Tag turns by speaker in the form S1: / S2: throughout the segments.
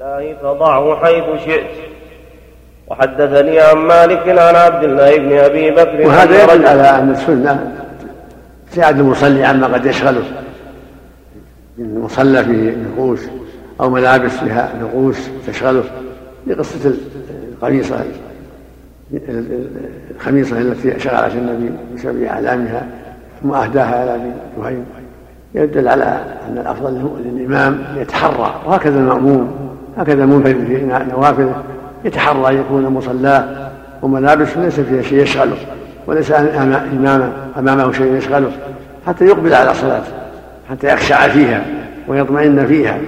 S1: الله فضعه حيث شئت. وحدثني عن مالك عن عبد الله بن أبي بكر
S2: وهذا يدل على أن السنة ابتعاد المصلي عما قد يشغله. من مصلى فيه نقوش أو ملابس فيها نقوش تشغله. لقصه القميصة الخميصه التي شغلت النبي بسبب إعلامها ثم أهداها إلى ابي جهيم. يدل على أن الأفضل للإمام يتحرى. وهكذا المأموم. هكذا المنفرد في نوافله يتحرى أن يكون مصلاه وملابس ليس فيها شيء يشغله وليس امامه أمامه شيء يشغله حتى يقبل على صلاته حتى يخشع فيها ويطمئن فيها.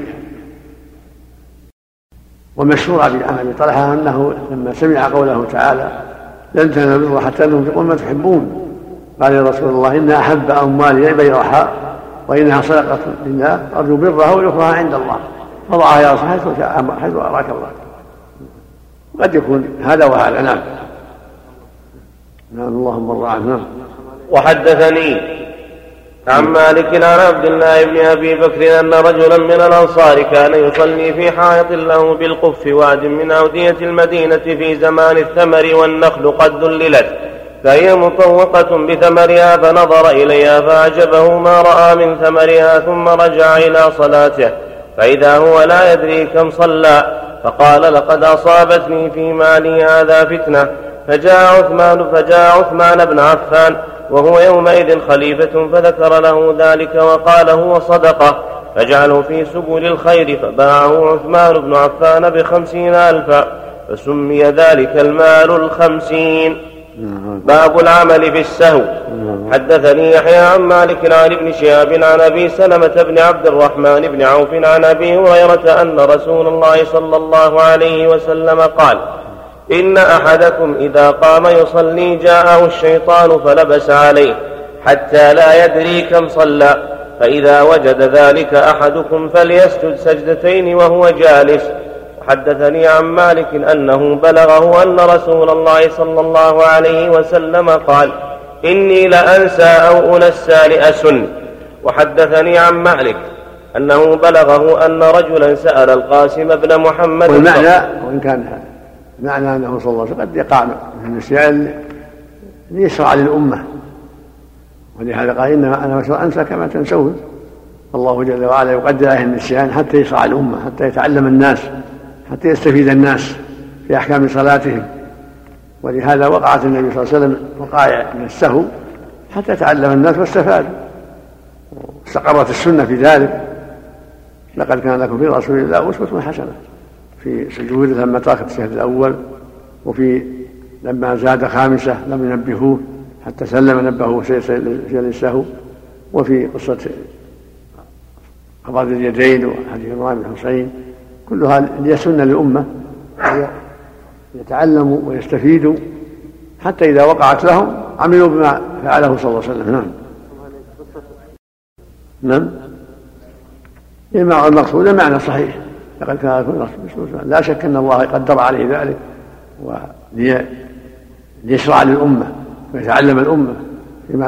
S2: ومشهور عن ابي طلحه أنه لما سمع قوله تعالى لن تنالوا البر حتى تنفقوا ما تحبون قال يا رسول الله إن أحب أموالي بيرحاء وإنها صدقة لله أرجو برها ويخرها عند الله فضعها يا رسول حيث حيث أراك الله. قد يكون هذا وهذا. نعم. نعم اللهم الله نعم
S1: وحدثني عن مالك عن عبد الله بن أبي بكر أن رجلا من الأنصار كان يصلي في حائط له بالقف واد من أودية المدينة في زمان الثمر والنخل قد ذللت. فهي مطوقة بثمرها فنظر إليها فأعجبه ما رأى من ثمرها ثم رجع إلى صلاته. فإذا هو لا يدري كم صلى فقال لقد أصابتني في مالي هذا فتنة فجاء عثمان فجاء عثمان بن عفان وهو يومئذ خليفة فذكر له ذلك وقال هو صدقة فاجعله في سبل الخير فباعه عثمان بن عفان بخمسين ألفا فسمي ذلك المال الخمسين. باب العمل في السهو. حدثني يحيى عن مالك عن ابن شهاب عن أبي سلمة بن عبد الرحمن بن عوف عن أبي هريرة أن رسول الله صلى الله عليه وسلم قال إن أحدكم إذا قام يصلي جاءه الشيطان فلبس عليه حتى لا يدري كم صلى فإذا وجد ذلك أحدكم فليسجد سجدتين وهو جالس. حدثني عن مالك أنه بلغه أن رسول الله صلى الله عليه وسلم قال إني لأنسى أو أنسى لأسن وحدثني عن مالك أنه بلغه أن رجلا سأل القاسم بن محمد
S2: والمعنى وإن كان معنى أنه صلى الله عليه وسلم قد يقع من النسيان ليشرع للأمة. ولهذا قال إنما أنا بشر أنسى كما تنسون. الله جل وعلا يقدر عليه النسيان حتى يشرع الأمة حتى يتعلم الناس. حتى يستفيد الناس في أحكام صلاتهم. ولهذا وقعت النبي صلى الله عليه وسلم وقائع من السهو حتى يتعلم الناس واستفادوا. واستقرت السنة في ذلك. لقد كان لكم في رسول الله أسوة حسنة. في سجوده لما ترك التشهد الأول وفي لما زاد خامسة لم ينبهوه حتى سلم نبهوه شيء السهو وفي قصة قبض اليدين وحديث عمران بن كلها ليسن للأمة يتعلموا ويستفيدوا حتى إذا وقعت لهم عملوا بما فعله صلى الله عليه وسلم. نعم. نعم. المقصود؟ المعنى صحيح؟ لقد كان لكم لا شك أن الله قدر عليه ذلك وليشرع للأمة ويتعلم الأمة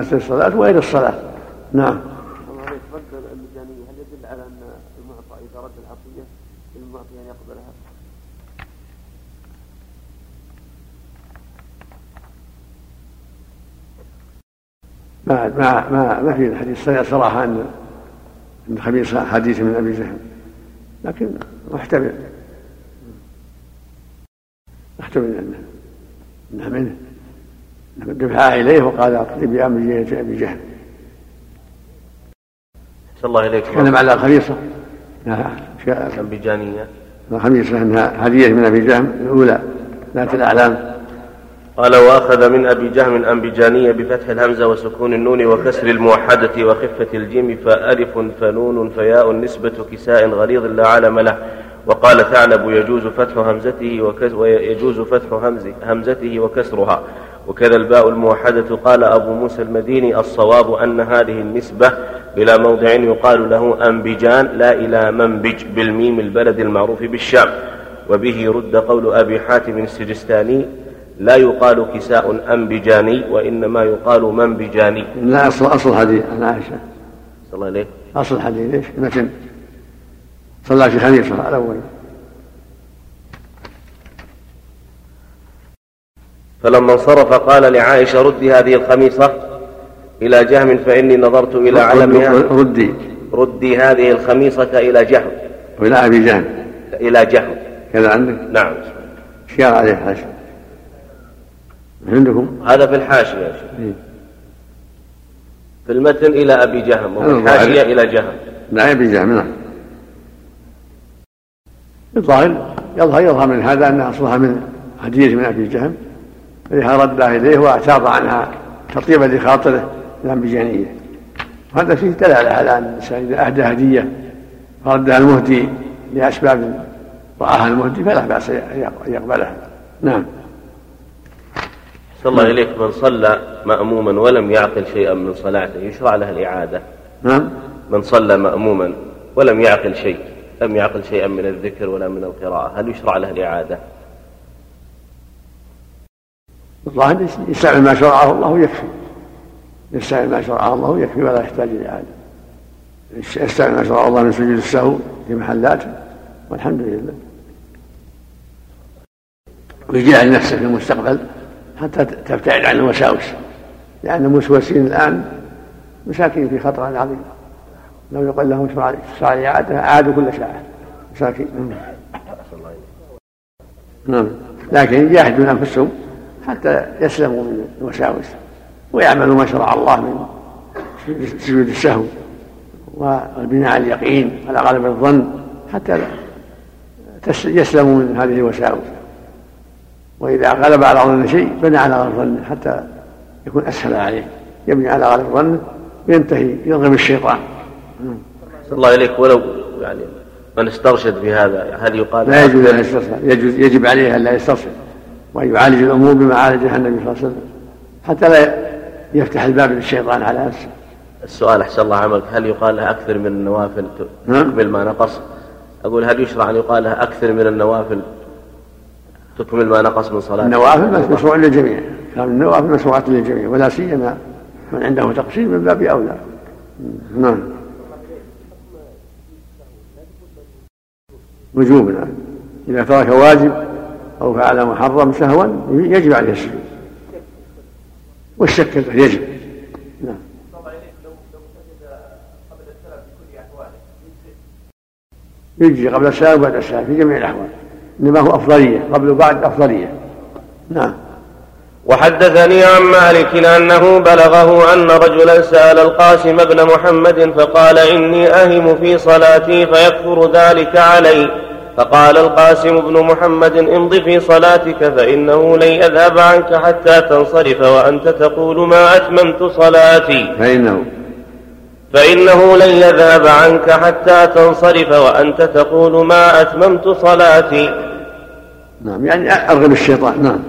S2: في الصلاة وغير الصلاة. نعم
S3: المجانية هل يدل على أن المعطى إذا رد العطية للمعطي أن يقبلها؟
S2: ما ما ما ما في الحديث صراحة أن أن خميس حديث من أبي جهل. لكن محتمل. محتمل انه انه منه. دفعها إليه وقال اقتدي بامر أبي جهل
S1: الله اليك
S2: كان على الخميصه
S1: أنبجانية
S2: الخميصة أنها هدية من أبي جهم الأولى. ذات الأعلام.
S1: قال وأخذ من أبي جهم أنبجانية بفتح الهمزة وسكون النون وكسر الموحدة وخفة الجيم فألف فنون فياء نسبة كساء غليظ لا علم له. وقال ثعلب يجوز فتح همزته ويجوز فتح همز همزته وكسرها. وكذا الباء الموحدة. قال أبو موسى المديني الصواب أن هذه النسبة إلى موضع يقال له أنبجان لا إلى منبج بالميم البلد المعروف بالشام. وبه رد قول أبي حاتم السجستاني لا يقال كساء أم بجاني وإنما يقال من بجاني.
S2: لا أصل أصل الحديث عن عائشة
S1: صلى الله عليه
S2: أصل الحديث ليش؟ متن صلى في خليفة الأول
S1: فلما انصرف قال لعائشة ردي هذه الخميصة إلى جهم فإني نظرت إلى علمها.
S2: ردي.
S1: ردي هذه الخميصة إلى جهم.
S2: وإلى أبي جهم.
S1: إلى جهم.
S2: كذا عندك؟
S1: نعم.
S2: شير عليه حاشا عندكم؟
S1: هذا في الحاشية يا شيخ.
S2: إيه.
S1: في المتن إلى أبي جهم وفي الحاشية إلى جهم.
S2: لا أبي جهم نعم. الظاهر يظهر يظهر من هذا أن أصلها من هدية من أبي جهم فإذا ردها إليه واعتاض عنها تطيبا لخاطره الأنبجانية وهذا فيه دلالة على أن الإنسان إذا أهدى هدية فردها المهدي لأسباب رآها المهدي فلا بأس أن يقبلها. نعم.
S1: صلى الله إليك من صلى مأموما ولم يعقل شيئا من صلاته. يشرع له الإعادة.
S2: نعم.
S1: من صلى مأموما ولم يعقل شيء لم يعقل شيئا من الذكر ولا من القراءة. هل يشرع له الإعادة؟
S2: الظاهر يستعمل ما شرعه الله يكفي. يستعمل ما شرعه الله يكفي ولا يحتاج لإعادة يستعمل ما شرعه الله من سجود السهو في محلاته والحمد لله. ويجعل نفسه في المستقبل. حتى تبتعد عن الوساوس لأن الموسوسين الآن مساكين في خطر عظيم. لو يقول لهم اشرع لي إعادة أعادوا كل ساعة مساكين. نعم. لكن يجاهدون أنفسهم حتى يسلموا من الوساوس ويعملوا ما شرع الله من سجود السهو والبناء على اليقين على غالب الظن حتى يسلموا من هذه الوساوس. وإذا غلب على ظن شيء بنى على غالب ظنه حتى يكون أسهل عليه. يبني على غالب ظنه وينتهي يضرب الشيطان.
S1: صلى الله إليك. ولو يعني من استرشد في هذا هل يقال
S2: لا يجوز أن يسترشد. يجوز يجب عليه أن لا يسترشد. وأن يعالج الأمور بما عالجها النبي صلى الله عليه وسلم. حتى لا يفتح الباب للشيطان على نفسه.
S1: السؤال أحسن الله عملك هل يقال لها أكثر من النوافل. تكمل ما نقص؟ أقول هل يشرع أن يقال لها أكثر من النوافل تكمل ما نقص من صلاة
S2: النوافل مشروع للجميع. كان النوافل مشروعة للجميع ولا سيما من عنده تقصير من باب أولى. نعم. وجوب إذا ترك واجب أو فعل محرم سهوا يجب عليه السجود. والشك يجب. نعم. يجزي قبل السلام وبعد السلام في جميع الأحوال. إنما هو أفضلية قبل وبعد أفضلية. نعم.
S1: وحدثني عن مالك أنه بلغه أن رجلا سأل القاسم بن محمد فقال إني أهم في صلاتي فيكفر ذلك علي. فقال القاسم بن محمد امض في صلاتك فإنه لن يذهب عنك حتى تنصرف وأنت تقول ما أتممت صلاتي.
S2: فإنه
S1: فإنه لن يذهب عنك حتى تنصرف وأنت تقول ما أتممت صلاتي.
S2: نعم يعني أرغب الشيطان. نعم,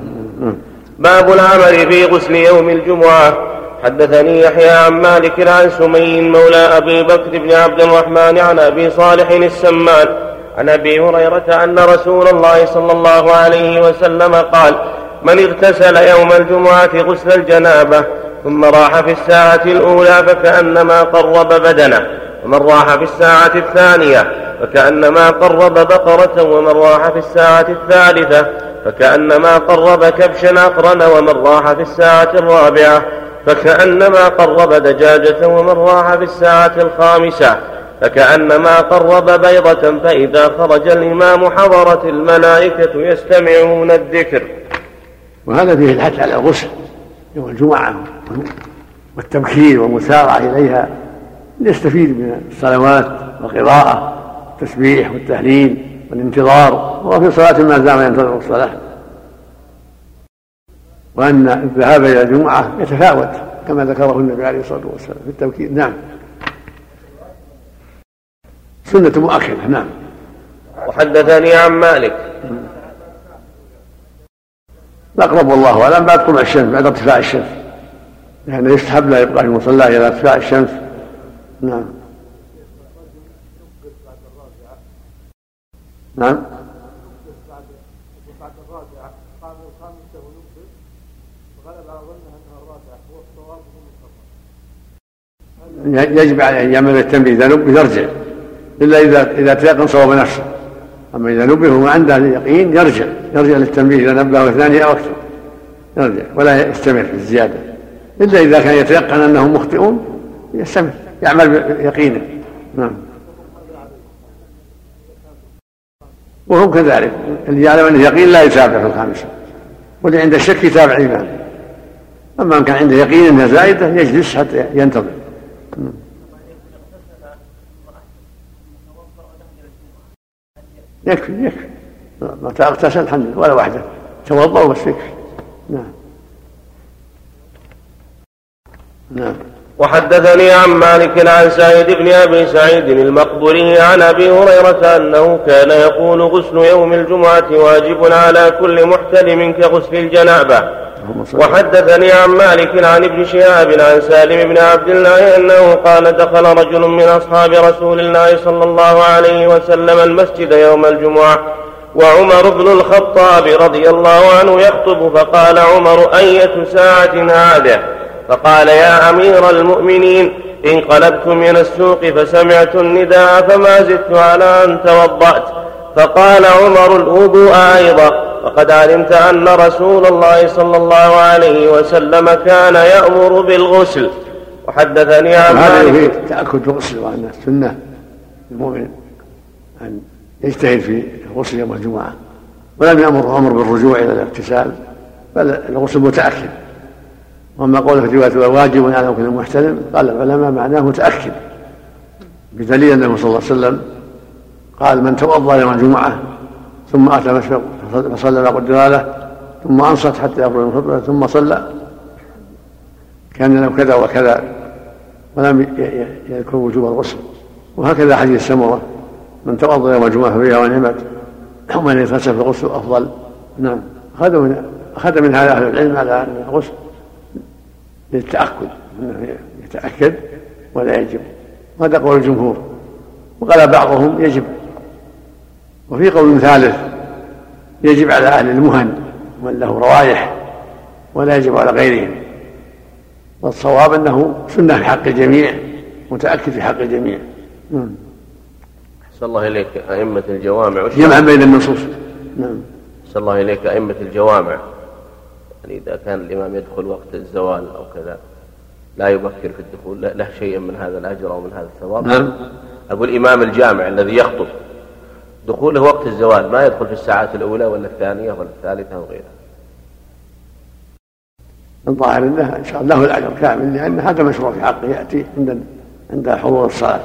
S2: نعم.
S1: باب العمل في غسل يوم الجمعة. حدثني يحيى عن مالك عن سمي مولى أبي بكر بن عبد الرحمن عن أبي صالح السمان. عن أبي هريرة أن رسول الله صلى الله عليه وسلم قال من اغتسل يوم الجمعة غسل الجنابة ثم راح في الساعة الأولى فكأنما قرب بدنه ومن راح في الساعة الثانية فكأنما قرب بقرة ومن راح في الساعة الثالثة فكأنما قرب كبشا أقرن ومن راح في الساعة الرابعة فكأنما قرب دجاجة ومن راح في الساعة الخامسة فكأنما قرب بيضة فإذا خرج الإمام حضرت الملائكة يستمعون الذكر.
S2: وهذا فيه الحث على الغسل يوم الجمعة. والتبكير والمسارعة إليها ليستفيد من الصلوات والقراءة والتسبيح والتهليل والانتظار وهو في صلاة ما زال ينتظر الصلاة. وأن الذهاب إلى الجمعة يتفاوت كما ذكره النبي عليه الصلاة والسلام في التوكيد. نعم. سنة مؤكدة نعم.
S1: وحدثني عن مالك.
S2: الأقرب والله أعلم بعد طلوع الشمس بعد ارتفاع الشمس. يعني يستحب لا يبقى في مصلاه إلى ارتفاع الشمس. نعم. نعم. يجب عليه أن يعمل التنبيه إذا نبه يرجع إلا إذا إذا تيقن صواب نفسه. أما إذا نبه وما عنده اليقين يرجع. يرجع للتنبيه إذا نبه اثنان أو أكثر. يرجع. ولا يستمر في الزيادة. إلا إذا كان يتيقن أنهم مخطئون يستمر يعمل بيقينه. نعم. وهم كذلك. اللي يعلم أنه يقين لا يتابع في الخامسة. واللي عنده شك يتابع إيمان. أما إن كان عنده يقين أنها زائدة يجلس حتى ينتظر. يكفي يكفي. متى اغتسل الحمد لله ولا واحدة. توضأ بس يكفي. نعم.
S1: نعم. وحدثني عن مالك عن سعيد بن أبي سعيد المقبري عن أبي هريرة أنه كان يقول غسل يوم الجمعة واجب على كل محتلم كغسل الجنابة. وحدثني عن مالك عن ابن شهاب عن سالم بن عبد الله أنه قال دخل رجل من أصحاب رسول الله صلى الله عليه وسلم المسجد يوم الجمعة وعمر بن الخطاب رضي الله عنه يخطب فقال عمر أية ساعة هذه؟ فقال يا أمير المؤمنين انقلبت من السوق فسمعت النداء فما زدت على أن توضأت. فقال عمر الوضوء أيضا. وقد علمت أن رسول الله صلى الله عليه وسلم كان يأمر بالغسل. وحدثني عن
S2: هذا تأكد الغسل وأن السنة المؤمن أن يجتهد في الغسل يوم الجمعة. ولم يأمر أمر بالرجوع إلى الاغتسال بل الغسل متأكد وأما قوله في رواية واجب على كل محتلم قال العلماء معناه متأكد. بدليل أنه صلى الله عليه وسلم قال من توضأ يوم الجمعة ثم أتى مشفق فصلى ما قدر له ثم أنصت حتى يخرج الخطبه ثم صلى. كان له كذا وكذا ولم يذكر وجوب الغسل. وهكذا حديث سمره من توضأ يوم الجمعة فبها ونعمت ومن يغتسل فالغسل أفضل. نعم. أخذ من أخذ من هذا أهل العلم على ان الغسل. للتأكد أنه يتأكد ولا يجب. وهذا قول الجمهور. وقال بعضهم يجب. وفي قول ثالث يجب على أهل المهن من له روائح ولا يجب على غيرهم. والصواب أنه سنة في حق الجميع متأكد في حق الجميع.
S1: نعم. أحسن الله إليك أئمة الجوامع.
S2: جمعا بين النصوص. نعم.
S1: أحسن الله إليك أئمة الجوامع. يعني إذا كان الإمام يدخل وقت الزوال أو كذا لا يبكر في الدخول له شيء من هذا الأجر أو من هذا الثواب.
S2: نعم.
S1: أقول الإمام الجامع الذي يخطب دخوله وقت الزوال ما يدخل في الساعات الأولى ولا الثانية ولا الثالثة وغيرها.
S2: الظاهر إنه إن شاء الله له الأجر كامل لأن هذا مشروع في حقه يأتي عند عند حضور الصلاة.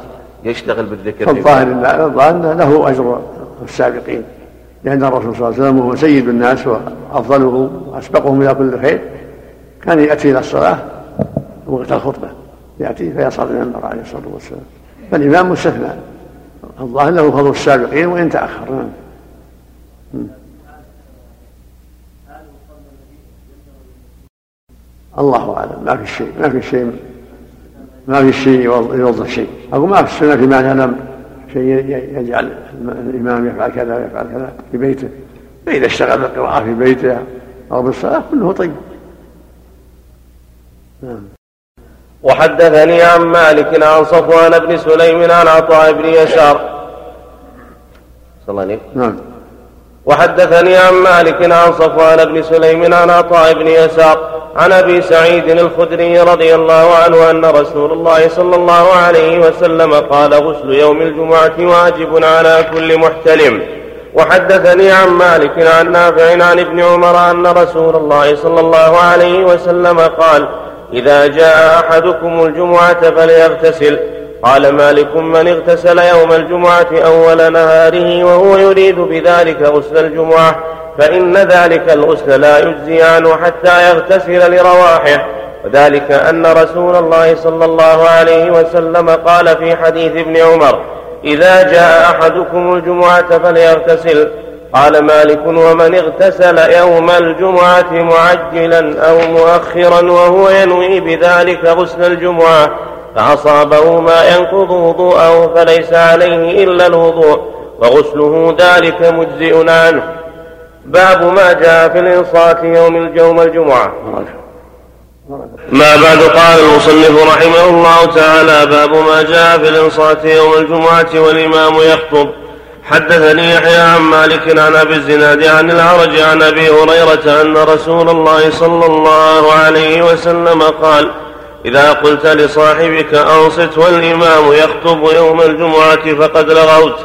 S1: يشتغل بالذكر.
S2: الظاهر إنه له أجر السابقين. لأن الرسول صلى الله عليه وسلم هو سيد الناس وأفضلهم وأسبقهم إلى كل خير. كان يأتي إلى الصلاة وقت الخطبة. يأتي فيصعد المنبر عليه الصلاة والسلام. فالإمام مستثنى. الظاهر له فضل السابقين وإن تأخر. نعم. الله أعلم. ما في شيء ما في شيء ما في شيء يوضح شيء. أقول ما في السنة في معنى. لم شيء يجعل الإمام يفعل كذا ويفعل كذا في بيته. فإذا اشتغل بالقراءة في بيته أو بالصلاة كله طيب.
S1: نعم. وحدثني عن مالك عن صفوان بن سليم عن عطاء بن يسار. صلى الله عليه
S2: نعم.
S1: وحدثني عن مالك عن صفوان بن سليم عن عطاء بن يسار. عن أبي سعيد الخدري رضي الله عنه أن رسول الله صلى الله عليه وسلم قال غسل يوم الجمعة واجب على كل محتلم. وحدثني عن مالك عن نافع عن ابن عمر أن رسول الله صلى الله عليه وسلم قال إذا جاء أحدكم الجمعة فليغتسل. قال مالك من اغتسل يوم الجمعة أول نهاره وهو يريد بذلك غسل الجمعة فإن ذلك الغسل لا يجزي عنه حتى يغتسل لرواحه. وذلك أن رسول الله صلى الله عليه وسلم قال في حديث ابن عمر إذا جاء أحدكم الجمعة فليغتسل. قال مالك ومن اغتسل يوم الجمعة معجلا أو مؤخرا وهو ينوي بذلك غسل الجمعة فأصابه ما ينقض وضوءه فليس عليه إلا الوضوء وغسله ذلك مجزئ عنه. باب ما جاء في الإنصات يوم الجوم الجمعة. ما بعد قال المصنف رحمه الله تعالى باب ما جاء في الإنصات يوم الجمعة والإمام يخطب. حدثني يحيى عن مالك عن أبي الزناد عن العرج عن أبي هريرة أن رسول الله صلى الله عليه وسلم قال إذا قلت لصاحبك أنصت والإمام يخطب يوم الجمعة فقد لغوت.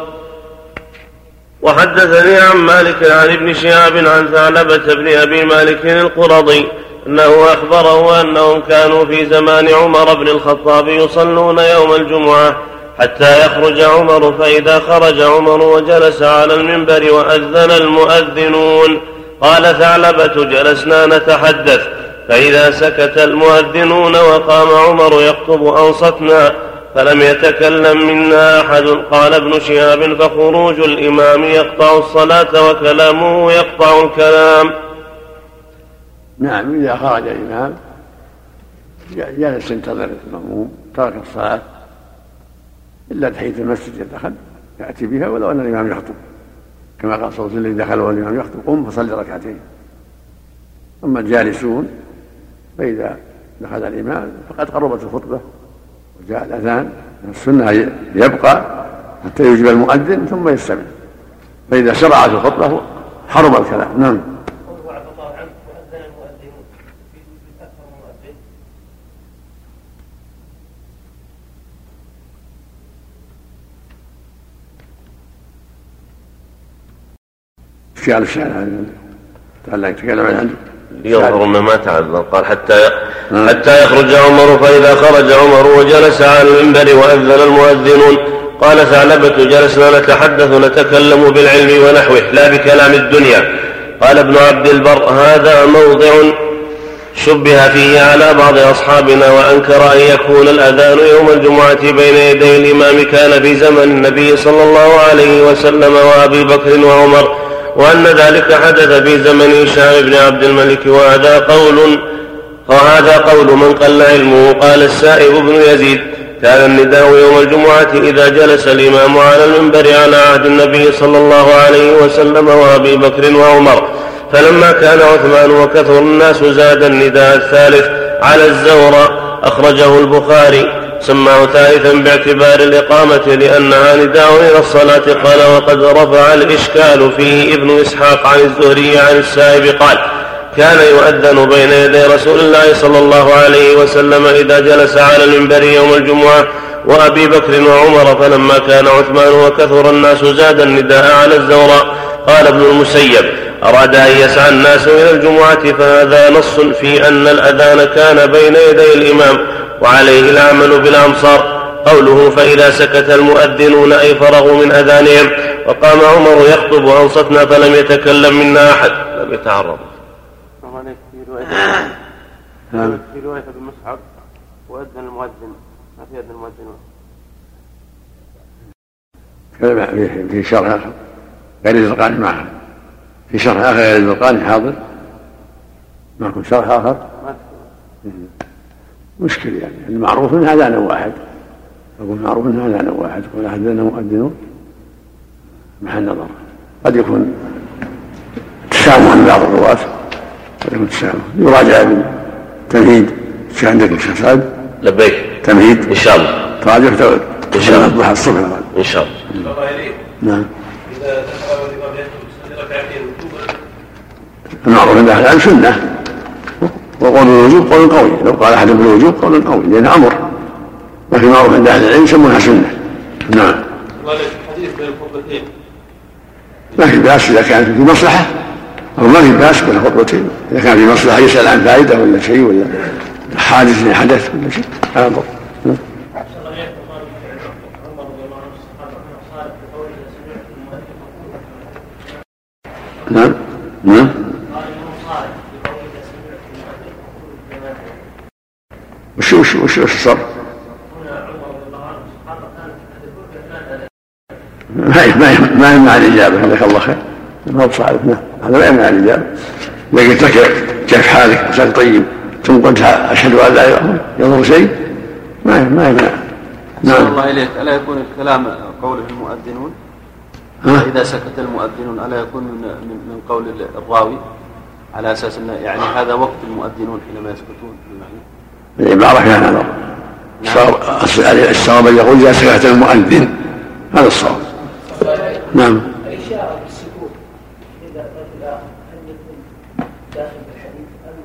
S1: وحدثني عن مالك عن ابن شهاب عن ثعلبة بن أبي مالك القرظي أنه أخبره أنهم كانوا في زمان عمر بن الخطاب يصلون يوم الجمعة حتى يخرج عمر فإذا خرج عمر وجلس على المنبر وأذن المؤذنون. قال ثعلبة جلسنا نتحدث. فإذا سكت المؤذنون وقام عمر يخطب أنصتنا فلم يتكلم منا أحد. قال ابن شهاب فخروج الإمام يقطع الصلاة وكلامه يقطع الكلام.
S2: نعم إذا خرج الإمام جلس ينتظر المأموم ترك الصلاة إلا تحية المسجد دخل يأتي بها ولو أن الإمام يخطب. كما قال عليه وسلم دخل والإمام يخطب قم فصلي ركعتين. أما الجالسون فإذا دخل الإمام فقد قربت الخطبة. وجاء الأذان السنة يبقى حتى يجيب المؤذن ثم يستمع. فإذا شرعت الخطبة حرم الكلام. نعم. اشكال الشارع تعلق تكلم عنه
S1: يظهر انه ما تعذر قال حتى حتى يخرج عمر فإذا خرج عمر وجلس على المنبر وأذن المؤذنون قال ثعلبة جلسنا نتحدث نتكلم بالعلم ونحوه لا بكلام الدنيا. قال ابن عبد البر هذا موضع شبه فيه على بعض أصحابنا وأنكر أن يكون الأذان يوم الجمعة بين يدي الإمام كان في زمن النبي صلى الله عليه وسلم وأبي بكر وعمر. وأن ذلك حدث في زمن هشام بن عبد الملك وهذا قول وهذا قول من قل علمه. قال السائب بن يزيد كان النداء يوم الجمعة إذا جلس الإمام على المنبر على عهد النبي صلى الله عليه وسلم وأبي بكر وعمر. فلما كان عثمان وكثر الناس زاد النداء الثالث على الزور أخرجه البخاري. سماه ثالثا باعتبار الإقامة لأنها نداء إلى الصلاة. قال وقد رفع الإشكال فيه ابن إسحاق عن الزهري عن السائب قال كان يؤذن بين يدي رسول الله صلى الله عليه وسلم إذا جلس على المنبر يوم الجمعة وأبي بكر وعمر فلما كان عثمان وكثر الناس زاد النداء على الزوراء قال ابن المسيب أراد أن يسعى الناس إلى الجمعة فهذا نص في أن الأذان كان بين يدي الإمام وعليه العمل بالأمصار. قوله فإذا سكت المؤذنون أي فرغوا من أذانهم وقام عمر يخطب وأنصتنا فلم يتكلم منا أحد لم يتعرض.
S3: في رواية. في رواية ابن مصعب وأذن المؤذن ما في أذن المؤذن
S2: في شرح آخر غير الزرقاني معها في شرح آخر غير الزرقاني حاضر؟ معكم شرح آخر؟ مشكل يعني المعروف انها اذان واحد. أقول معروف انها اذان واحد يكون احدنا مؤذنون محل نظر قد يكون تسامح من بعض الرواة. قد يكون تسامح. يراجع ابن تمهيد. إيش عندك يا شيخ سعد؟
S1: لبيك.
S2: تمهيد.
S1: إن شاء الله.
S2: تراجع. تعود
S1: إن شاء الله.
S2: الضحى الصبح.
S1: إن شاء الله.
S2: نعم. المعروف عند أهل العلم سنة. وقول الوجوب قول قوي. لو قال أحد بالوجوب قول قوي لأنه أمر. ما في معروف عند أهل العلم يسمونها سنة. نعم.
S3: حديث بين
S2: ما في بأس إذا كانت في مصلحة. أو ما في بأس بين الخطبتين إذا كان في مصلحة يسأل عن فائدة ولا شيء ولا حادث حدث ولا شيء. هذا نعم. نعم. نعم. وش وش وش وش صار؟ ما ما ما يمنع الإجابة جزاك الله خير. ما هو صالح نعم. هذا ما يمنع الإجابة. قلت لك كيف حالك؟ إنسان طيب. ثم قلت أشهد أن لا إله يضر شيء؟ ما ما يمنع.
S3: نعم. الله إليك. ألا يكون الكلام قوله المؤذنون؟ إذا سكت المؤذنون ألا يكون من من قول الراوي؟ على أساس انه يعني هذا وقت المؤذنون حينما يسكتون.
S2: العبارة فيها نظر الصواب الصواب يقول إذا سكت المؤذن. هذا الصواب. نعم.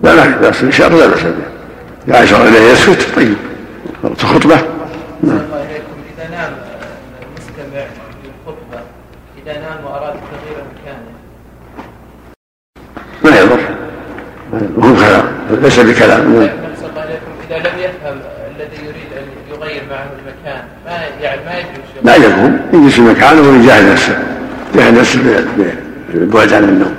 S2: لا لا بأس الإشارة لا بأس بها إذا أشار إليه يسكت. طيب. خطبة. نعم.
S4: إذا نام المستمع للخطبة إذا نام وأراد تغيير مكانه.
S2: ما يضر. ما هو كلام. ليس بكلام نعم.
S4: نفس الله إليكم إذا لم يفهم الذي يريد أن يغير معه المكان ما يعني ما يجوز
S2: لا يقوم. يجلس في مكانه ويجاهد نفسه. يجاهد نفسه بالبعد عن النوم.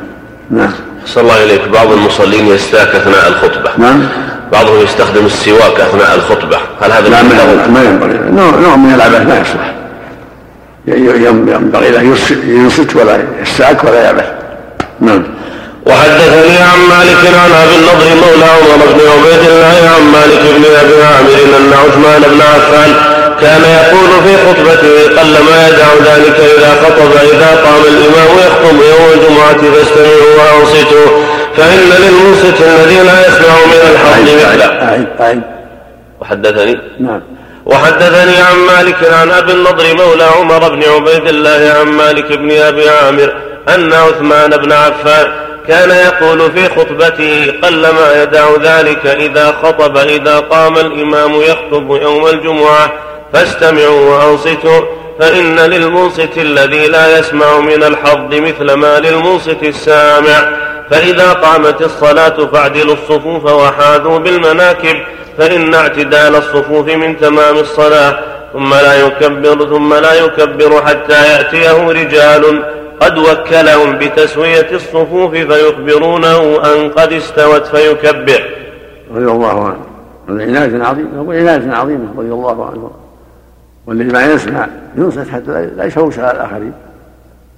S2: نعم.
S1: صلى الله إليك بعض المصلين يستاك أثناء الخطبة.
S2: نعم.
S1: بعضهم يستخدم السواك أثناء الخطبة. هل هذا
S2: لا
S1: من
S2: ما
S1: له؟
S2: ينبغي. نوع نوع من العبث لا يصلح. ينبغي لا ينصت ولا يستاك ولا يعبث. نعم.
S1: وحدثني عن مالك عن أبي النضر مولى عمر بن عبيد الله عن مالك بن أبي عامر أن عثمان بن عفان كان يقول في خطبته قلما يدع ذلك إذا خطب إذا قام الإمام يخطب يوم الجمعة فاستمعوا وأنصتوا فإن للمنصت الذي لا يسمع من الحق مثله.
S2: أعيد
S1: وحدثني؟
S2: نعم.
S1: وحدثني عن مالك عن أبي النضر مولى عمر بن عبيد الله عن مالك بن أبي عامر أن عثمان بن عفان كان يقول في خطبته قلما يدع ذلك إذا خطب إذا قام الإمام يخطب يوم الجمعة فاستمعوا وأنصتوا فإن للمنصت الذي لا يسمع من الحظ مثل ما للمنصت السامع. فإذا قامت الصلاة فاعدلوا الصفوف وحاذوا بالمناكب فإن اعتدال الصفوف من تمام الصلاة ثم لا يكبر ثم لا يكبر حتى يأتيه رجال. قد وكلهم بتسوية الصفوف فيخبرونه أن قد استوت فيكبر.
S2: رضي الله عنه. عناية عظيمة وعناية عظيمة رضي الله عنه. والذي ما يسمع. ينصت حتى لا يشوش على الآخرين.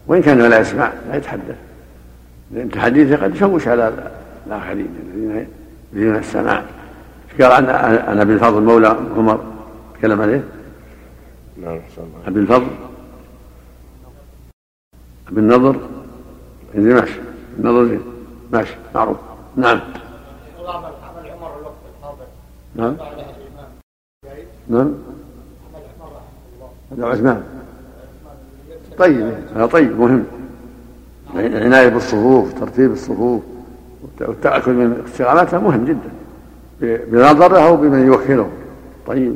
S2: وإن كان لا يسمع لا يتحدث. لأن تحديثه قد يشوش على الآخرين الذين يريدون السماع قال عن عن أبي الفضل مولى عمر. تكلم عليه؟
S1: نعم
S2: أبي الفضل. أبي النضر. اللي ماشي. النضر زين ماشي. معروف. نعم. نعم. نعم. هذا عثمان طيب هذا طيب مهم. العناية بالصفوف ترتيب الصفوف والتأكد من استقامتها مهم جدا. بنظره أو بمن يوكله. طيب.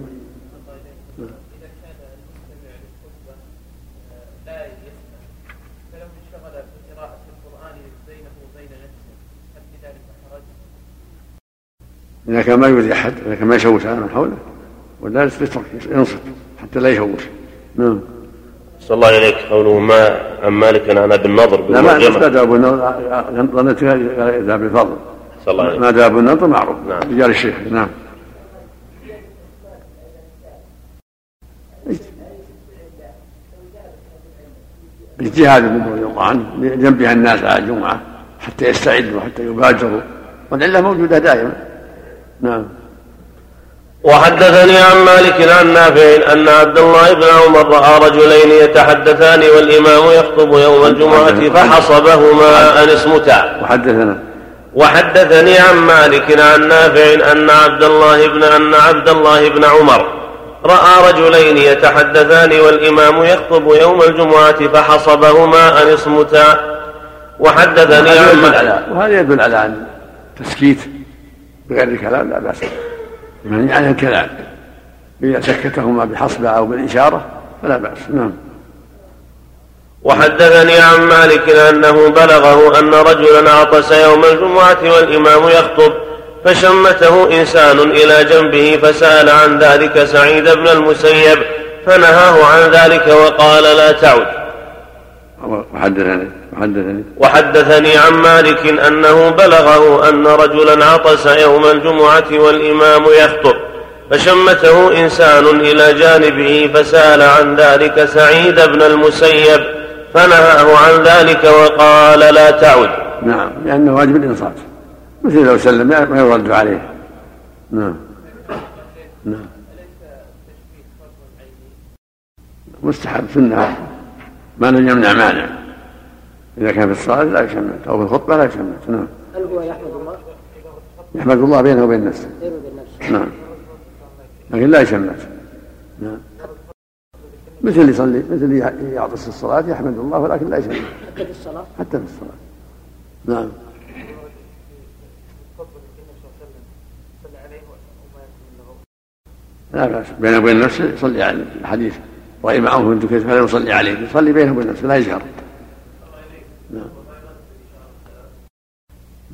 S2: إذا كان ما يؤذي أحد إذا كان ما يشوش على من حوله ولا ينصت حتى لا يشوش. نعم.
S1: صلى الله إليك قوله ما عن مالك عن أبي النضر
S2: لا ما ما أبو النضر. ظنيت إذا بالفضل
S1: صلى الله عليه
S2: ما داب النظر معروف.
S1: نعم.
S2: رجال الشيخ. نعم. اجتهاد ابن رضي الله عنه لجنبها الناس على الجمعة حتى يستعدوا حتى يبادروا. والعلة موجودة دائما. نعم.
S1: وحدثني عن مالك عن نافع أن عبد الله بن عمر رأى رجلين يتحدثان والإمام يخطب يوم الجمعة فحصبهما أن اسمتا.
S2: وحدثنا.
S1: وحدثني عن مالك عن نافع أن عبد الله بن أن عبد الله بن عمر رأى رجلين يتحدثان والإمام يخطب يوم الجمعة فحصبهما أن اصمتا وحدثني عن
S2: وهذا يدل على أن تسكيت بغير الكلام لا بأس يعني عن الكلام إذا سكتهما بحصبة أو بالإشارة فلا بأس. نعم.
S1: وحدثني عن مالك أنه بلغه أن رجلا عطس يوم الجمعة والإمام يخطب فشمته إنسان إلى جنبه فسأل عن ذلك سعيد بن المسيب فنهاه عن ذلك وقال لا تعد.
S2: وحدثني. وحدثني
S1: وحدثني عن مالك أنه بلغه أن رجلا عطس يوم الجمعة والإمام يخطب فشمته إنسان إلى جانبه فسأل عن ذلك سعيد بن المسيب فنهاه عن ذلك وقال لا تعد.
S2: نعم لأنه واجب الإنصات. مثل لو سلم ما يرد عليه. نعم. نعم. مستحب سنة ما لم يمنع مانع. إذا كان في الصلاة لا يشمت أو في الخطبة لا يشمت نعم.
S4: هل هو يحمد الله؟
S2: يحمد الله بينه وبين نفسه.
S4: بينه وبين نفسه.
S2: نعم. لكن لا يشمت. نعم. مثل يصلي مثل يعطس الصلاة يحمد الله ولكن لا يسلم
S5: حتى في الصلاة؟
S2: حتى في الصلاة. نعم. لا بأس. بينه وبين نفسه يصلي على الحديث. رأي معه كيف فلا يصلي عليه. يصلي بينه وبين نفسه لا يجهر.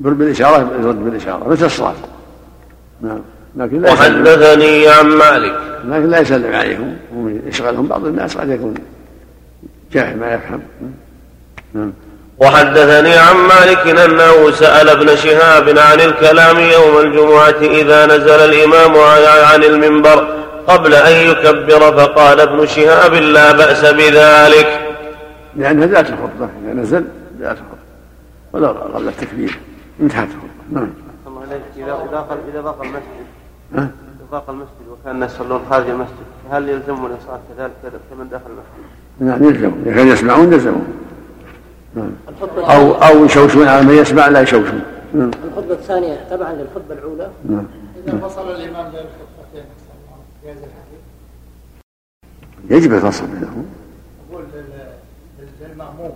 S2: بالإشارة يرد بالإشارة. مثل الصلاة. نعم.
S1: لكن لا وحدثني عن مالك.
S2: لكن لا يسلم عليهم. يشغلهم بعض الناس قد يكون جاهل ما يفهم.
S1: نعم. وحدثني عن مالك أنه سأل ابن شهاب عن الكلام يوم الجمعة إذا نزل الإمام عن المنبر قبل أن يكبر فقال ابن شهاب لا بأس بذلك.
S2: لأنها ذات الخطبه إذا نزل ذات الخطبه ولو قبل التكبير انتهت. نعم.
S3: الله عليك اذا إذا إذا ضاق المسجد. إذا ضاق المسجد وكان الناس يصلون خارج المسجد فهل يلزمهم الاصرار كذلك كمن داخل المسجد؟
S2: نعم يلزم. إذا كانوا يسمعون يلزمون. نعم. أو أو يشوشون على من يسمع لا يشوشون.
S5: نعم. الخطبة الثانية تبعا للخطبة الأولى.
S2: نعم.
S6: إذا فصل الإمام بين الخطبتين
S2: يجب الفصل بينهم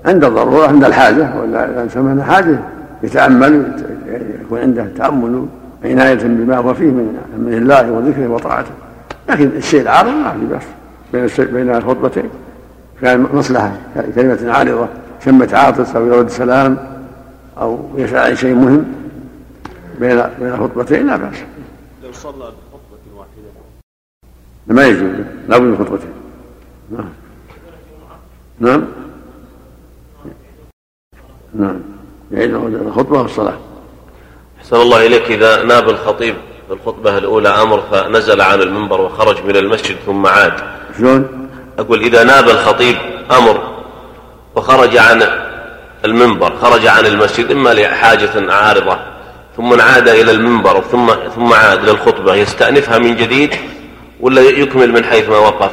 S2: عند الضرورة عند الحاجة ولا اذا سمعنا حاجة. يتأمل يكون عنده تأمل عناية بما هو فيه من من الله وذكره وطاعته. لكن الشيء العارض ما في بس بين بين الخطبتين. كان مصلحة. كلمة عارضة. شمة عاطس أو يرد سلام أو يسال عن شيء مهم. بين بين الخطبتين لا بأس.
S3: لو صلى بخطبة واحدة.
S2: ما يجوز. لا بد من خطبتين. نعم. نعم. نعم. يعيد الخطبه والصلاه
S1: أحسن الله إليك إذا ناب الخطيب في الخطبة الأولى أمر فنزل عن المنبر وخرج من المسجد ثم عاد
S2: شلون؟
S1: أقول إذا ناب الخطيب أمر وخرج عن المنبر خرج عن المسجد إما لحاجة عارضة ثم عاد إلى المنبر ثم ثم عاد للخطبة يستأنفها من جديد ولا يكمل من حيث ما وقف؟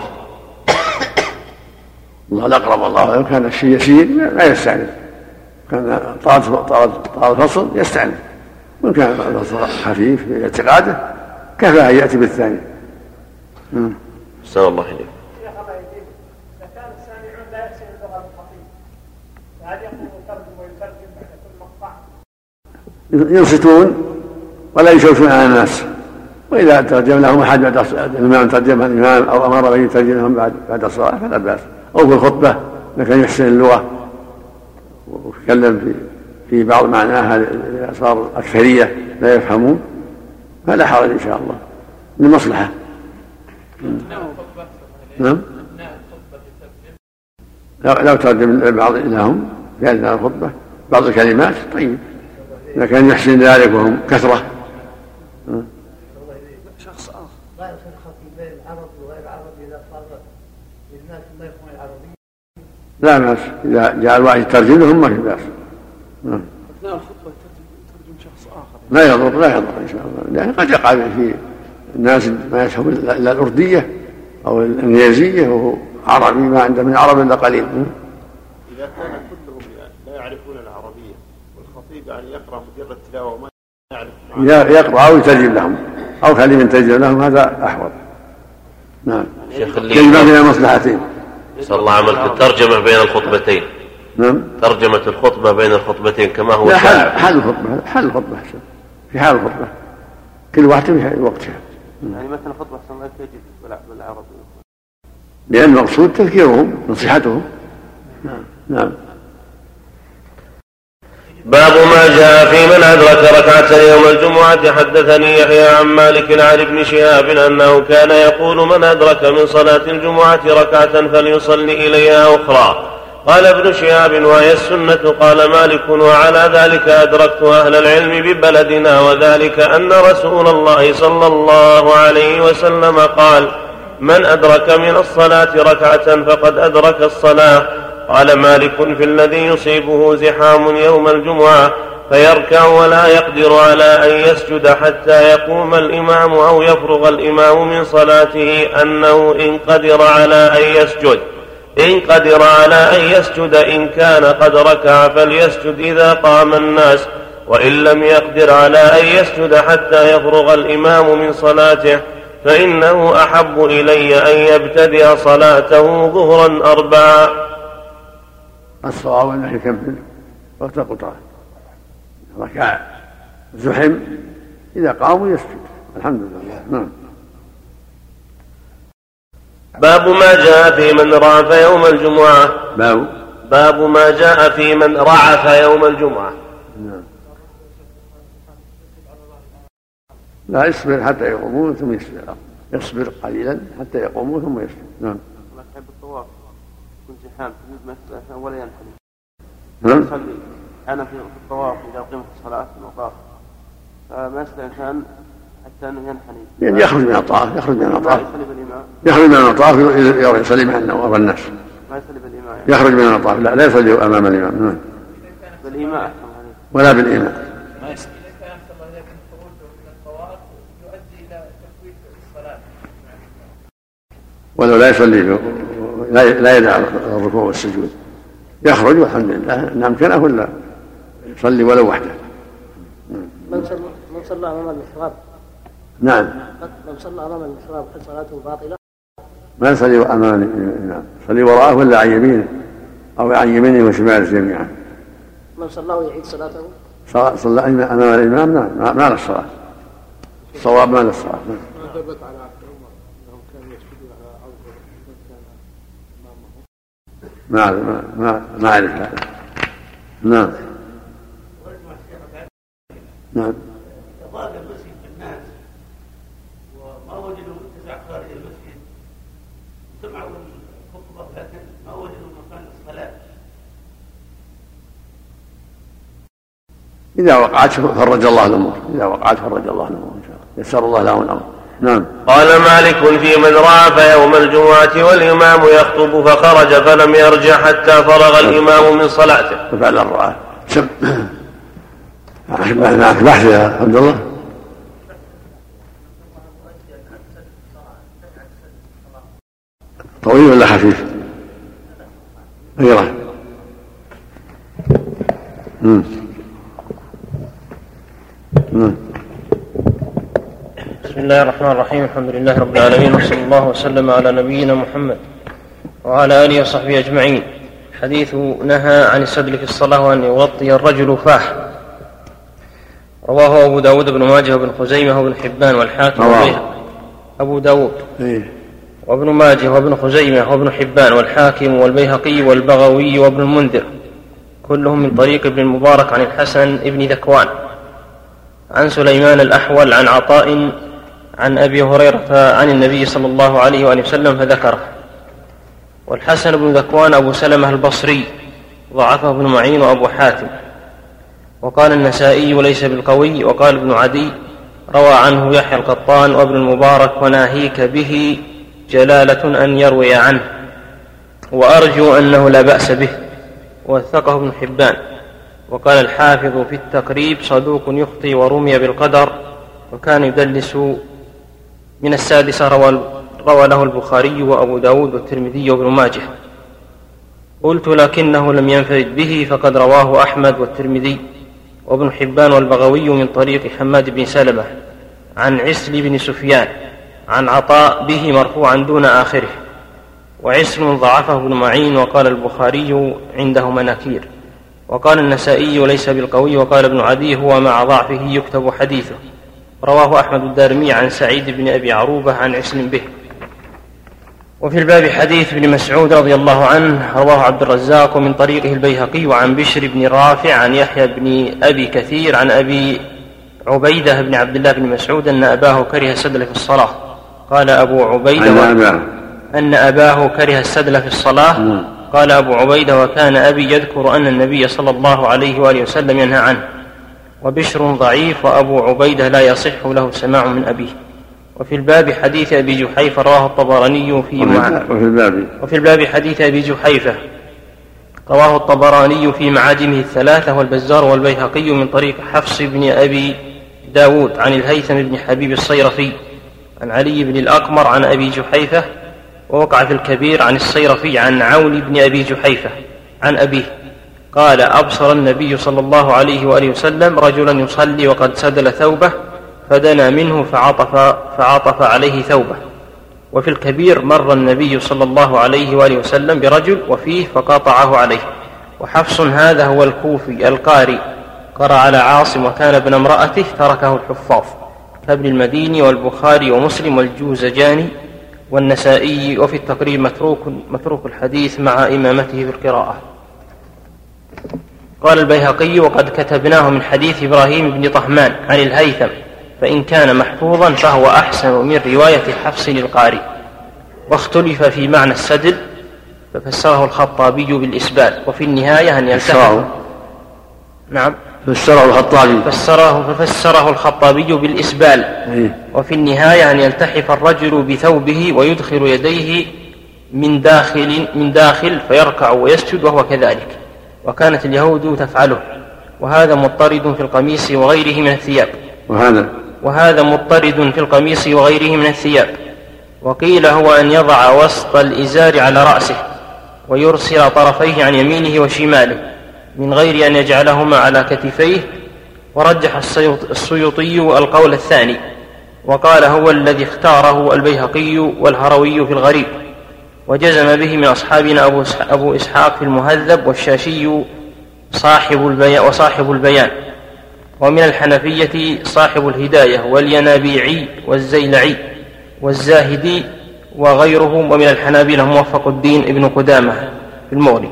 S2: الله الأقرب الله لو كان الشيء يسير لا يستأنف كان طال طال الفصل يستأنف وإن كان الفصل خفيف في اعتقاده كفى أن يأتي بالثاني.
S1: أحسن الله إليك.
S2: ينصتون ولا يشوشون على الناس. وإذا ترجم لهم أحد بعد الإمام ترجم الإمام أو أمر به يترجم لهم بعد بعد الصلاة فلا بأس. أو في الخطبة اذا كان يحسن اللغة. ويتكلم في في بعض معناها صار اكثريه لا يفهمون فلا حرج إن شاء الله. للمصلحه نعم. لو لو ترجم البعض لهم في اثناء الخطبه بعض الكلمات طيب. إذا كان يحسن ذلك وهم كثرة
S6: شخص آخر لا يفرق بين العرب وغير العرب إذا صار للناس ما يفهم العربية
S2: لا بأس إذا جاء الواحد يترجم لهم ما في بأس.
S6: أثناء الخطبة يترجم شخص آخر.
S2: لا يضر لا يضر إن شاء الله. لأن قد يقع في الناس ما يفهم إلا الأردية أو الإنجليزية وهو عربي ما عنده من العرب إلا قليل.
S3: إذا كان كلهم لا يعرفون العربية والخطيب يعني يقرأ مجرد تلاوة وما
S2: يعرف يقرأ أو يترجم لهم. أو خليه يترجم لهم هذا أحوط. نعم.
S1: شيخ
S2: يجمع بين المصلحتين.
S1: نسأل الله عملك الترجمة بين الخطبتين.
S2: نعم.
S1: ترجمة الخطبة بين الخطبتين كما هو
S2: لا
S1: شائع
S2: حل الخطبة حل الخطبة أحسن. في حال الخطبة. كل واحدة في وقتها
S3: يعني مثلا خطبة أحسن لا تجد بالعربي.
S2: لأن المقصود تذكيرهم نصيحتهم. نعم. نعم.
S1: باب ما جاء في من أدرك ركعة يوم الجمعة. حدثني يحيى عن مالك عن ابن شهاب أنه كان يقول من أدرك من صلاة الجمعة ركعة فليصلي إليها أخرى. قال ابن شهاب وهي السنة. قال مالك وعلى ذلك أدركت أهل العلم ببلدنا وذلك أن رسول الله صلى الله عليه وسلم قال من أدرك من الصلاة ركعة فقد أدرك الصلاة. قال مالك في الذي يصيبه زحام يوم الجمعة فيركع ولا يقدر على أن يسجد حتى يقوم الإمام أو يفرغ الإمام من صلاته أنه إن قدر على أن يسجد. إن قدر على أن يسجد إن كان قد ركع فليسجد إذا قام الناس. وإن لم يقدر على أن يسجد حتى يفرغ الإمام من صلاته فإنه أحب إلي أن يبتدئ صلاته ظهرا أربعا.
S2: الصواب أنه يكمل وقت قطعة ركع زحم إذا قاموا يسجد. الحمد لله. نعم.
S1: باب ما جاء في من رعف يوم الجمعة.
S2: باب
S1: باب ما جاء في من رعف يوم الجمعة.
S2: نعم. لا يصبر حتى يقومون ثم يسجد يصبر قليلا حتى يقوموا ثم يسجد. نعم.
S3: يكون زحام تريد ولا ينحني
S2: نعم.
S3: يصلي. أنا في الطواف إذا قيمت الصلاة في المطاف. فما يستطيع الإنسان حتى أنه ينحني
S2: يعني يخرج من الطواف يخرج من الطواف.
S3: يصلي بالامام
S2: يخرج من الطواف يصلي مع الناس.
S3: ما يصلي بالامام يعني
S2: يخرج من الطواف. لا لا يصلي أمام الامام نعم.
S3: عليه
S2: ولا
S4: إذا إلى تفويت الصلاة.
S2: ولو لا يصلي في- لا لا يدع الركوع والسجود. يخرج والحمد لله ان امكنه ولا يصلي ولو وحده.
S5: من صلى من صلى أمام المحراب؟
S2: نعم.
S5: من صلى أمام المحراب هل صلاته باطلة؟
S2: ما يصلي امام الامام يصلي وراءه ولا عن يمينه؟ أو عن يمينه وشماله جميعا.
S5: من صلاه يعيد صلاته؟
S2: صلى صلى أمام الإمام نعم. ما- ما له الصلاه الصواب ما له الصلاه نعم.
S6: ما ثبت على عبد عمر انهم كانوا يسجدون على ارض من كان امامه
S2: ما ما ما, أعرف. هذا نعم. نعم.
S7: ضاق المسجد بالناس وما وجدوا اتساع خارج المسجد سمعوا الخطبه لكن ما وجدوا مكان الصلاه
S2: إذا وقعت فرج الله الأمور. إذا وقعت فرج الله الأمور إن شاء الله. يسر الله لهم الأمر. نعم.
S1: قال مالك في من رعف يوم الجمعة والإمام يخطب فخرج فلم يرجع حتى فرغ الإمام من صلاته.
S2: وفعل الرعاة. سب معك بحث يا عبد الله. طويل ولا خفيف؟ غيره. مم. مم.
S8: بسم الله الرحمن الرحيم الحمد لله رب العالمين وصلى الله وسلم على نبينا محمد وعلى اله وصحبه اجمعين حديث نهى عن السدل في الصلاه وان يغطي الرجل فاه رواه ابو داود بن ماجه وابن خزيمه وابن حبان والحاكم ابو داود
S2: إيه.
S8: وابن ماجه وابن خزيمة وابن حبان والحاكم والبيهقي والبغوي وابن المنذر كلهم من طريق ابن المبارك عن الحسن ابن ذكوان عن سليمان الأحول عن عطاء عن أبي هريرة عن النبي صلى الله عليه وآله وسلم فذكره والحسن بن ذكوان أبو سلمة البصري ضعفه ابن معين وأبو حاتم. وقال النسائي ليس بالقوي وقال ابن عدي روى عنه يحيى القطان وابن المبارك وناهيك به جلالة أن يروي عنه وأرجو أنه لا بأس به. وثقه ابن حبان. وقال الحافظ في التقريب صدوق يخطي ورمي بالقدر وكان يدلس من السادسة روى, روى له البخاري وأبو داود والترمذي وابن ماجه. قلت لكنه لم ينفرد به فقد رواه أحمد والترمذي وابن حبان والبغوي من طريق حماد بن سلمة عن عسل بن سفيان عن عطاء به مرفوعا دون آخره. وعسل ضعفه ابن معين وقال البخاري عنده مناكير. وقال النسائي ليس بالقوي وقال ابن عدي هو مع ضعفه يكتب حديثه. رواه أحمد الدارمي عن سعيد بن أبي عروبة عن عسل به وفي الباب حديث ابن مسعود رضي الله عنه رواه عبد الرزاق ومن طريقه البيهقي وعن بشر بن رافع عن يحيى بن أبي كثير عن أبي عبيدة بن عبد الله بن مسعود أن أباه كره السدل في الصلاة قال أبو عبيدة.
S2: أباه
S8: أن أباه كره السدل في الصلاة
S2: نعم.
S8: قال أبو عبيدة وكان أبي يذكر أن النبي صلى الله عليه وآله وسلم ينهى عنه وبشر ضعيف وأبو عبيدة لا يصح له سماع من أبيه وفي الباب حديث أبي جحيفة رواه الطبراني في.
S2: وفي الباب
S8: وفي الباب حديث أبي جحيفة رواه الطبراني في معاجمه الثلاثة والبزار والبيهقي من طريق حفص بن أبي داود عن الهيثم بن حبيب الصيرفي عن علي بن الأقمر عن أبي جحيفة ووقع في الكبير عن الصيرفي عن عون بن أبي جحيفة عن أبيه قال أبصر النبي صلى الله عليه وآله وسلم رجلا يصلي وقد سدل ثوبه فدنا منه فعطف, فعطف عليه ثوبه. وفي الكبير مر النبي صلى الله عليه وآله وسلم برجل وفيه فقاطعه عليه. وحفص هذا هو الكوفي القاري. قرأ على عاصم وكان ابن امرأته تركه الحفاظ. كابن المديني والبخاري ومسلم والجوزجاني والنسائي. وفي التقريب متروك متروك الحديث مع إمامته بالقراءة قال البيهقي وقد كتبناه من حديث إبراهيم بن طهمان عن الهيثم فإن كان محفوظا فهو أحسن من رواية حفص القاري. واختلف في معنى السدل ففسره الخطابي بالإسبال وفي النهاية أن يلتحق نعم.
S2: فسره الخطابي.
S8: فسره ففسره الخطابي بالإسبال.
S2: إيه.
S8: وفي النهاية أن يلتحف الرجل بثوبه ويدخل يديه من داخل من داخل فيركع ويسجد وهو كذلك. وكانت اليهود تفعله. وهذا مضطرد في القميص وغيره من الثياب.
S2: وهذا؟
S8: وهذا مضطرد في القميص وغيره من الثياب. وقيل هو أن يضع وسط الإزار على رأسه ويرسل طرفيه عن يمينه وشماله من غير أن يجعلهما على كتفيه. ورجح السيوطي القول الثاني. وقال هو الذي اختاره البيهقي والهروي في الغريب. وجزم به من أصحابنا أبو, أبو إسحاق في المهذب والشاشي صاحب البيان وصاحب البيان. ومن الحنفية صاحب الهداية والينابيعي والزيلعي والزاهدي وغيرهم. ومن الحنابلة موفق الدين ابن قدامة في المغني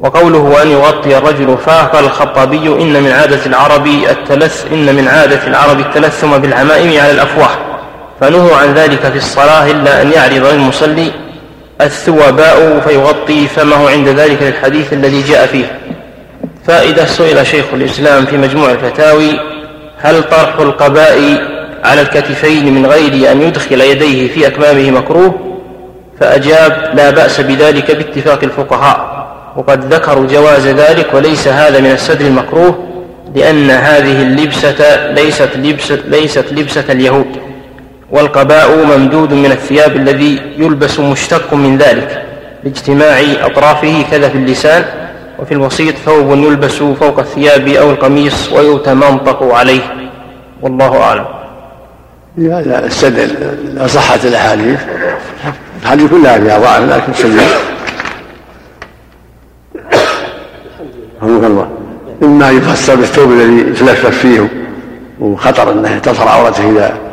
S8: وقوله أن يغطي الرجل فاه قال الخطابي إن من عادة العرب التلث إن من عادة العرب التلثم بالعمائم على الأفواه فنهوا عن ذلك في الصلاة إلا أن يعرض للمصلي الثوباء فيغطي فمه عند ذلك للحديث الذي جاء فيه. فإذا سئل شيخ الإسلام في مجموع الفتاوي هل طرح القباء على الكتفين من غير أن يدخل يديه في أكمامه مكروه؟ فأجاب لا بأس بذلك باتفاق الفقهاء. وقد ذكروا جواز ذلك وليس هذا من السدر المكروه لأن هذه اللبسة ليست لبسة, ليست لبسة اليهود. والقباء ممدود من الثياب الذي يلبس مشتق من ذلك لاجتماع أطرافه كذا في اللسان وفي الوسيط ثوب يلبس فوق الثياب أو القميص ويتمنطق عليه. والله أعلم.
S2: لا السدل لا صحت الأحاديث. الحديث كلها فيها ضعف لكن السدل رحمك الله. إما يفسر بالثوب الذي يتلفف فيه وخطر أنه تظهر عورته إذا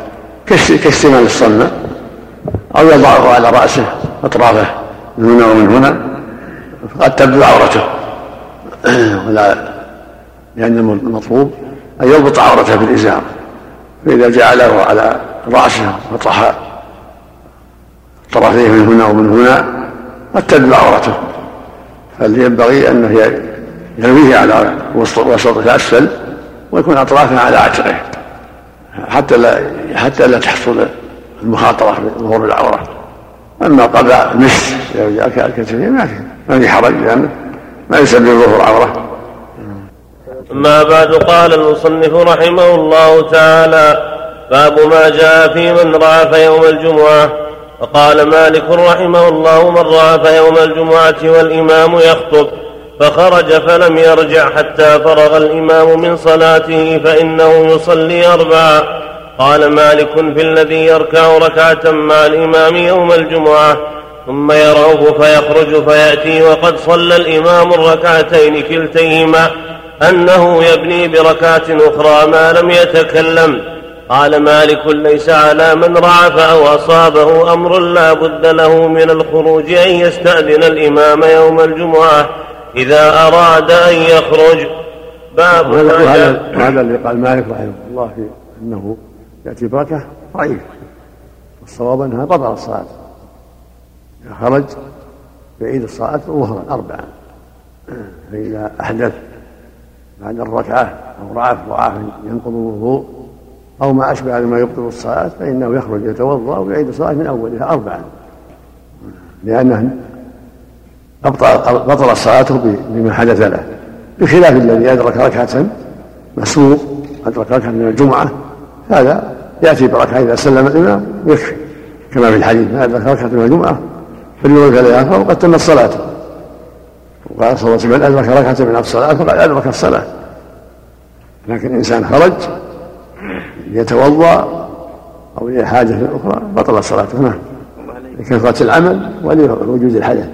S2: كاستمال الصنة أو يضعه على رأسه أطرافه من هنا ومن هنا فقد تبدو عورته. ولا لأن المطلوب أن يربط عورته بالإزار. فإذا جعله على رأسه وطرح طرفيه من هنا ومن هنا قد تبدو عورته. فلينبغي أنه يرويه على وسط الأسفل ويكون أطرافه على عاتقه. حتى لا حتى لا تحصل المخاطرة بظهور العورة. أما قضاء المس الكتفين ما في ما في حرج لأنه ما يسبب ظهور عورة.
S1: أما بعد قال المصنف رحمه الله تعالى باب ما جاء في من رعف يوم الجمعة. فقال مالك رحمه الله من رعف يوم الجمعة والإمام يخطب. فخرج فلم يرجع حتى فرغ الإمام من صلاته فإنه يصلي أربعا قال مالك في الذي يركع ركعة مع الإمام يوم الجمعة. ثم يرعب فيخرج فيأتي وقد صلى الإمام الركعتين كلتيهما. أنه يبني بركعة أخرى ما لم يتكلم. قال مالك ليس على من رعف أو أصابه أمر لا بد له من الخروج أن يستأذن الإمام يوم الجمعة. إذا أراد أن يخرج باب
S2: وهذا وهذا اللي قال مالك رحمه الله في أنه يأتي بركة ضعيف والصواب أنها بطل الصلاة. إذا خرج يعيد الصلاة ظهرا أربعا. فإذا أحدث بعد الركعة أو رعف ضعاف ينقض الوضوء أو ما أشبه مما يبطل الصلاة فإنه يخرج يتوضأ ويعيد الصلاة من أولها أربعا. لأنه بطل صلاته بما حدث له. بخلاف الذي أدرك ركعة مسبوق أدرك ركعة من الجمعة هذا يأتي بركعة إذا سلم الإمام يكفي كما في الحديث ما أدرك ركعة من الجمعة فليوم ثلاثة وقد تمت صلاته وقال صلى الله عليه وسلم من أدرك ركعة من الصلاة فقد أدرك الصلاة. لكن الإنسان خرج يتوضا أو لحاجه أخرى بطل صلاته نعم لكثرة العمل ولوجود الحدث.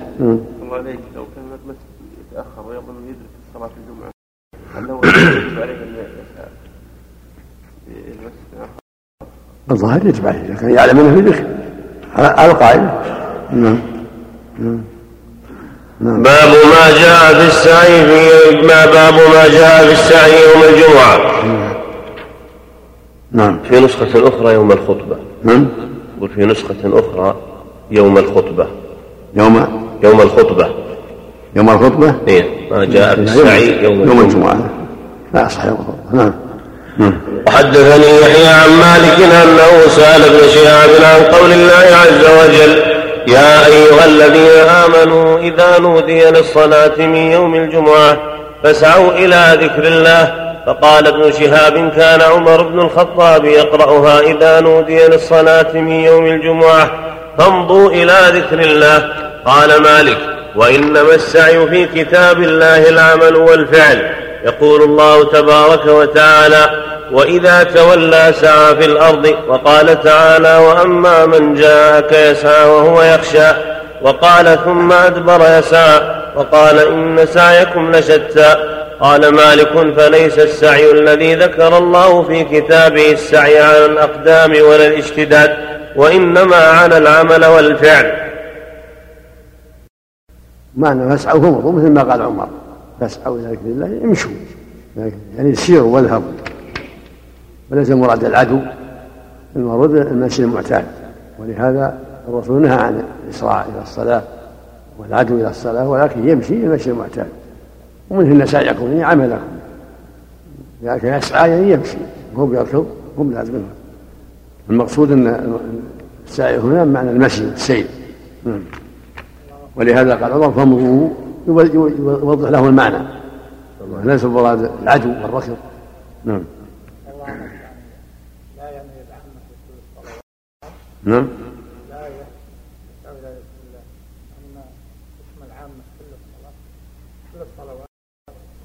S3: عليك. لو كان المسجد يتأخر ويظن يدرك صلاه الجمعة هل له يجب عليه أن يسعى
S2: الظاهر يجب عليه اذا كان يعلم أنه يدرك. على القائل نعم. نعم.
S1: نعم. باب ما جاء في السعي في ما باب ما جاء في السعي يوم الجمعة.
S2: نعم.
S1: في نسخة أخرى يوم الخطبة.
S2: نعم.
S1: يقول في نسخة أخرى يوم الخطبة.
S2: يوم
S1: يوم الخطبة.
S2: يوم الخطبة؟
S1: إيه ما جاء في السعي يوم,
S2: يوم الجمعة. لا صح يوم الخطبة. نعم. نعم.
S1: وحدثني يحيى عن مالك أنه سأل ابن شهاب عن قول الله عز وجل يا أيها الذين آمنوا إذا نودي للصلاة من يوم الجمعة فاسعوا إلى ذكر الله. فقال ابن شهاب كان عمر بن الخطاب يقرأها إذا نودي للصلاة من يوم الجمعة فامضوا إلى ذكر الله. قال مالك وإنما السعي في كتاب الله العمل والفعل. يقول الله تبارك وتعالى وإذا تولى سعى في الأرض وقال تعالى وأما من جاءك يسعى وهو يخشى. وقال ثم أدبر يسعى. وقال إن سعيكم لشتى. قال مالك فليس السعي الذي ذكر الله في كتابه السعي على الأقدام ولا الاشتداد. وإنما على العمل والفعل.
S2: معنى فاسعوا هم مثل ما قال عمر. فاسعوا إلى ذكر الله امشوا. يعني سيروا واذهبوا وليس المراد العدو المراد المشي المعتاد. ولهذا الرسول نهى عن الإسراع إلى الصلاة والعدو إلى الصلاة ولكن يمشي المشي المعتاد. ومنه سعيكم عملكم لكن يسعى يعني يمشي. هو بيركض هو لازم المقصود أن السعي هنا معنى المشي السير نعم. ولهذا قال عمر فامضوا يوضح له المعنى. ليس المراد العدو والركض نعم. نعم.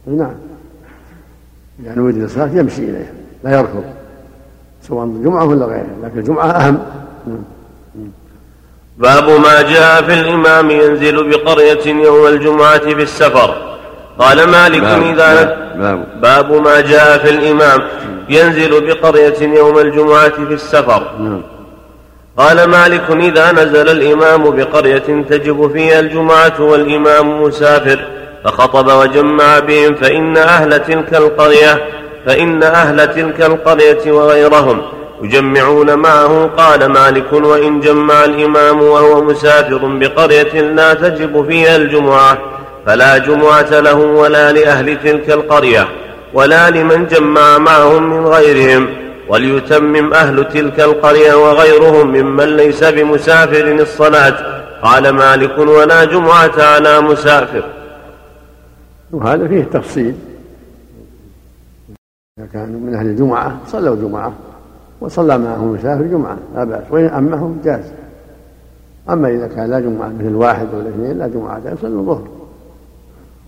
S2: نعم. يعني وجد الصلاة يمشي إليها لا يركض. سواء الجمعة ولا غيرها لكن الجمعة أهم. نعم.
S1: باب ما جاء في الإمام ينزل بقرية يوم الجمعة في السفر. قال مالك إذا باب, باب ما جاء في الإمام ينزل بقرية يوم الجمعة في السفر. نعم. قال مالك إذا نزل الإمام بقرية تجب فيها الجمعة والإمام مسافر فخطب وجمع بهم فإن أهل تلك القرية فإن أهل تلك القرية وغيرهم يجمعون معه. قال مالك وإن جمع الإمام وهو مسافر بقرية لا تجب فيها الجمعة فلا جمعة له ولا لأهل تلك القرية ولا لمن جمع معهم من غيرهم. وليتمم أهل تلك القرية وغيرهم ممن ليس بمسافر الصلاة. قال مالك ولا جمعة على مسافر.
S2: وهذا فيه تفصيل. إذا كانوا من أهل الجمعة صلوا جمعة وصلى معهم مسافر جمعة لا بأس. وإن أمهم جاز. أما إذا كان لا جمعة مثل واحد ولا اثنين لا جمعة يصلوا الظهر.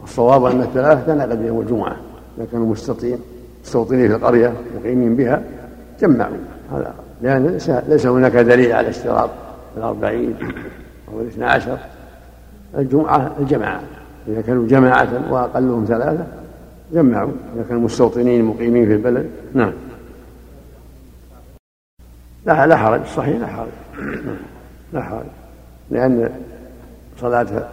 S2: والصواب أن الثلاثة تنعقد يوم الجمعة. إذا كانوا مستطيعين مستوطنين في القرية مقيمين بها جمعوا. هذا لأن ليس هناك دليل على اشتراط الأربعين أو الاثنى عشر. الجمعة الجماعة. إذا كانوا جماعة وأقلهم ثلاثة جمعوا إذا كانوا مستوطنين مقيمين في البلد. نعم. لا لا حرج صحيح لا حرج. لا حرج. لأن صلاة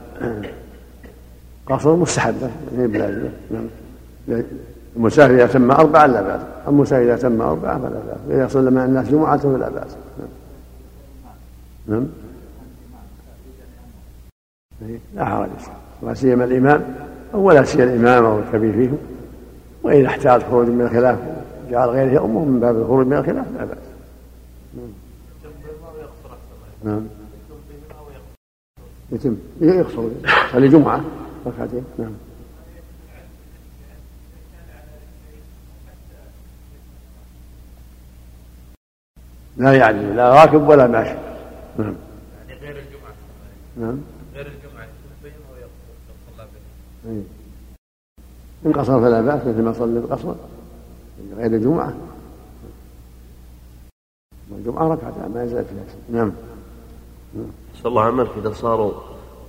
S2: قصر مستحبة بلادنا. نعم. المسافر إذا تم أربعة لا بأس. المسافر إذا تم أربعة فلا بأس. إذا صلى مع الناس جمعة فلا بأس. نعم. نعم. لا حرج لا سيما الإمام. أو لا سيما الإمام أو الكبير فيهم وإذا احتاج خروج من الخلاف جعل غيره يؤمه من باب الخروج من الخلاف لا بأس. نعم. يتم. يقصر يصلي جمعة. ركعتين. نعم. لا يعني لا راكب ولا ماشي. نعم. يعني غير الجمعة. نعم. إن قصر فلا بأس مثل ما صلى بقصر غير الجمعة والجمعة ركعتان ما يزال فيها نعم.
S1: نسأل الله عنك إذا صاروا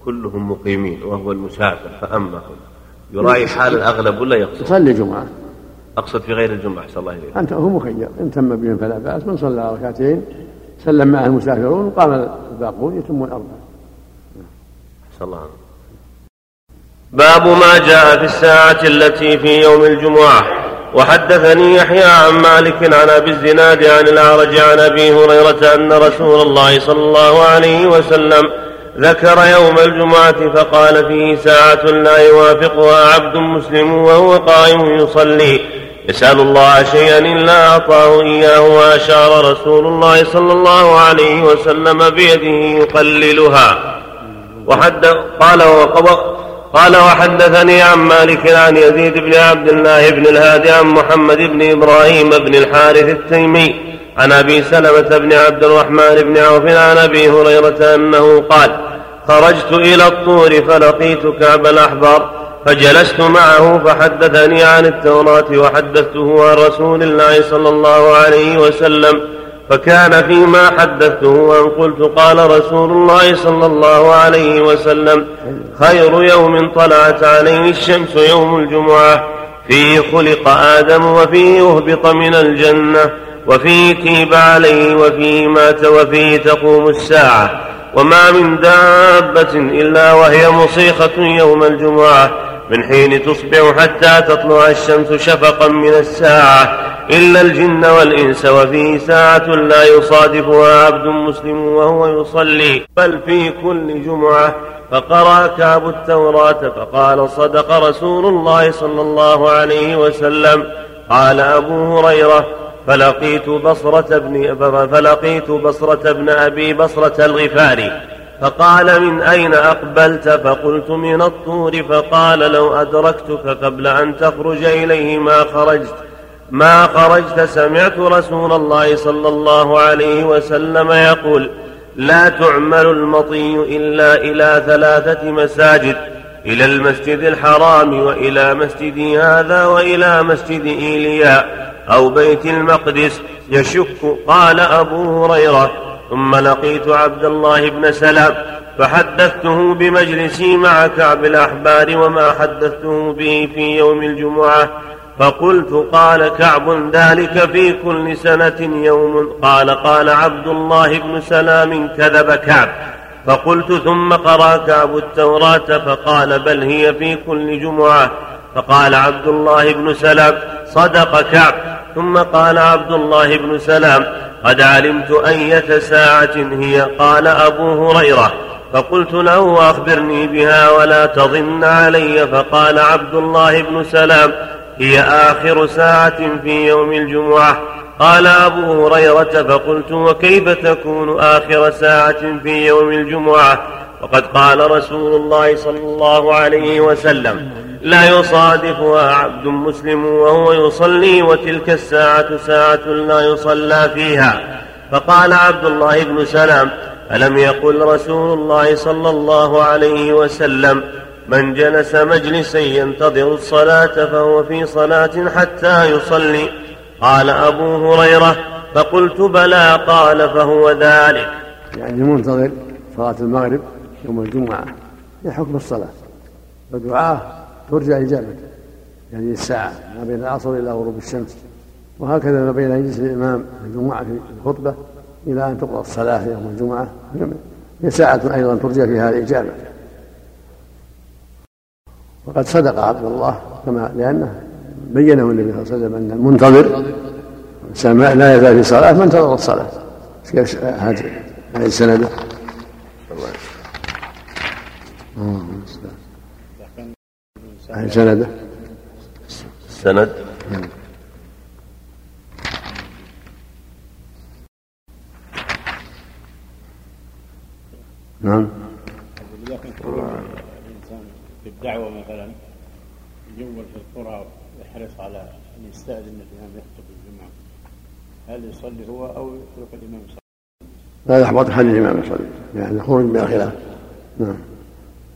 S1: كلهم مقيمين وهو المسافر فأمهم يراعي حال الأغلب ولا يقصد؟
S2: يصلي جمعة.
S1: أقصد في غير الجمعة أحسن الله إليك
S2: أنت هو مخير. إن تم بهم فلا بأس من صلى ركعتين سلم معه المسافرون وقام الباقون يتمون أربعة
S1: أحسن الله عنك باب ما جاء في الساعة التي في يوم الجمعة. وحدثني يحيى عن مالك عن أبي الزناد عن الأعرج عن أبي هريرة أن رسول الله صلى الله عليه وسلم ذكر يوم الجمعة فقال فيه ساعة لا يوافقها عبد مسلم وهو قائم يصلي. يسأل الله شيئا إلا أعطاه إياه وأشار رسول الله صلى الله عليه وسلم بيده يقللها. وحد قال وقضى قال وحدثني عن مالك عن يزيد بن عبد الله بن الهادي عن محمد بن إبراهيم بن الحارث التيمي عن أبي سلمة بن عبد الرحمن بن عوف عن أبي هريرة أنه قال خرجت إلى الطور فلقيت كعب الأحبار فجلست معه فحدثني عن التوراة وحدثته عن رسول الله صلى الله عليه وسلم فكان فيما حدثته أن قلت قال رسول الله صلى الله عليه وسلم خير يوم طلعت عليه الشمس يوم الجمعة فيه خلق آدم وفيه أهبط من الجنة وفيه تيب عليه وفيه مات وفيه تقوم الساعة وما من دابة إلا وهي مصيخة يوم الجمعة. من حين تصبح حتى تطلع الشمس شفقا من الساعة. إلا الجن والإنس وفيه ساعة لا يصادفها عبد مسلم وهو يصلي بل في كل جمعة. فقرأ كعب التوراة فقال صدق رسول الله صلى الله عليه وسلم. قال أبو هريرة فلقيت بصرة بن فلقيت بصرة بن أبي بصرة الغفاري. فقال من أين أقبلت؟ فقلت من الطور فقال لو أدركتك قبل أن تخرج إليه ما خرجت. ما خرجت؟ سمعت رسول الله صلى الله عليه وسلم يقول لا تعمل المطي إلا إلى ثلاثة مساجد إلى المسجد الحرام وإلى مسجد هذا وإلى مسجد إيلياء أو بيت المقدس. يشك قال أبو هريرة. ثم لقيت عبد الله بن سلام فحدثته بمجلسي مع كعب الأحبار وما حدثته به في يوم الجمعة. فقلت قال كعب ذلك في كل سنة يوم. قال قال عبد الله بن سلام كذب كعب. فقلت ثم قرأ كعب التوراة فقال بل هي في كل جمعة. فقال عبد الله بن سلام صدق كعب. ثم قال عبد الله بن سلام قد علمت أية ساعة هي. قال أبو هريرة فقلت له أخبرني بها ولا تظن علي. فقال عبد الله بن سلام هي آخر ساعة في يوم الجمعة. قال أبو هريرة فقلت وكيف تكون آخر ساعة في يوم الجمعة؟ وقد قال رسول الله صلى الله عليه وسلم لا يصادفها عبد مسلم وهو يصلي وتلك الساعة ساعة لا يصلى فيها. فقال عبد الله بن سلام ألم يقل رسول الله صلى الله عليه وسلم من جلس مجلسا ينتظر الصلاة فهو في صلاة حتى يصلي. قال أبو هريرة فقلت بلى قال فهو ذلك.
S2: يعني منتظر صلاة المغرب يوم الجمعة في حكم الصلاة. فدعاه ترجى إجابته يعني الساعة ما بين العصر إلى غروب الشمس. وهكذا ما بين يجلس الإمام الجمعة في الخطبة إلى أن تقضى الصلاة يوم الجمعة. هي ساعة أيضا ترجى فيها الإجابة وقد صدق عبد الله كما لأنه بينه النبي صلى الله عليه وسلم أن المنتظر لا يزال في صلاة من انتظر الصلاة هذه هذه سنده؟
S1: السند
S2: نعم.
S9: في الدعوة مثلا يجول في القرى يحرص على أن يستأذن الإمام يخطب الجمعة. هل يصلي هو أو يترك الإمام يصلي؟
S2: لا يحبط خلي الإمام يصلي. يعني خروج من الخلاف نعم.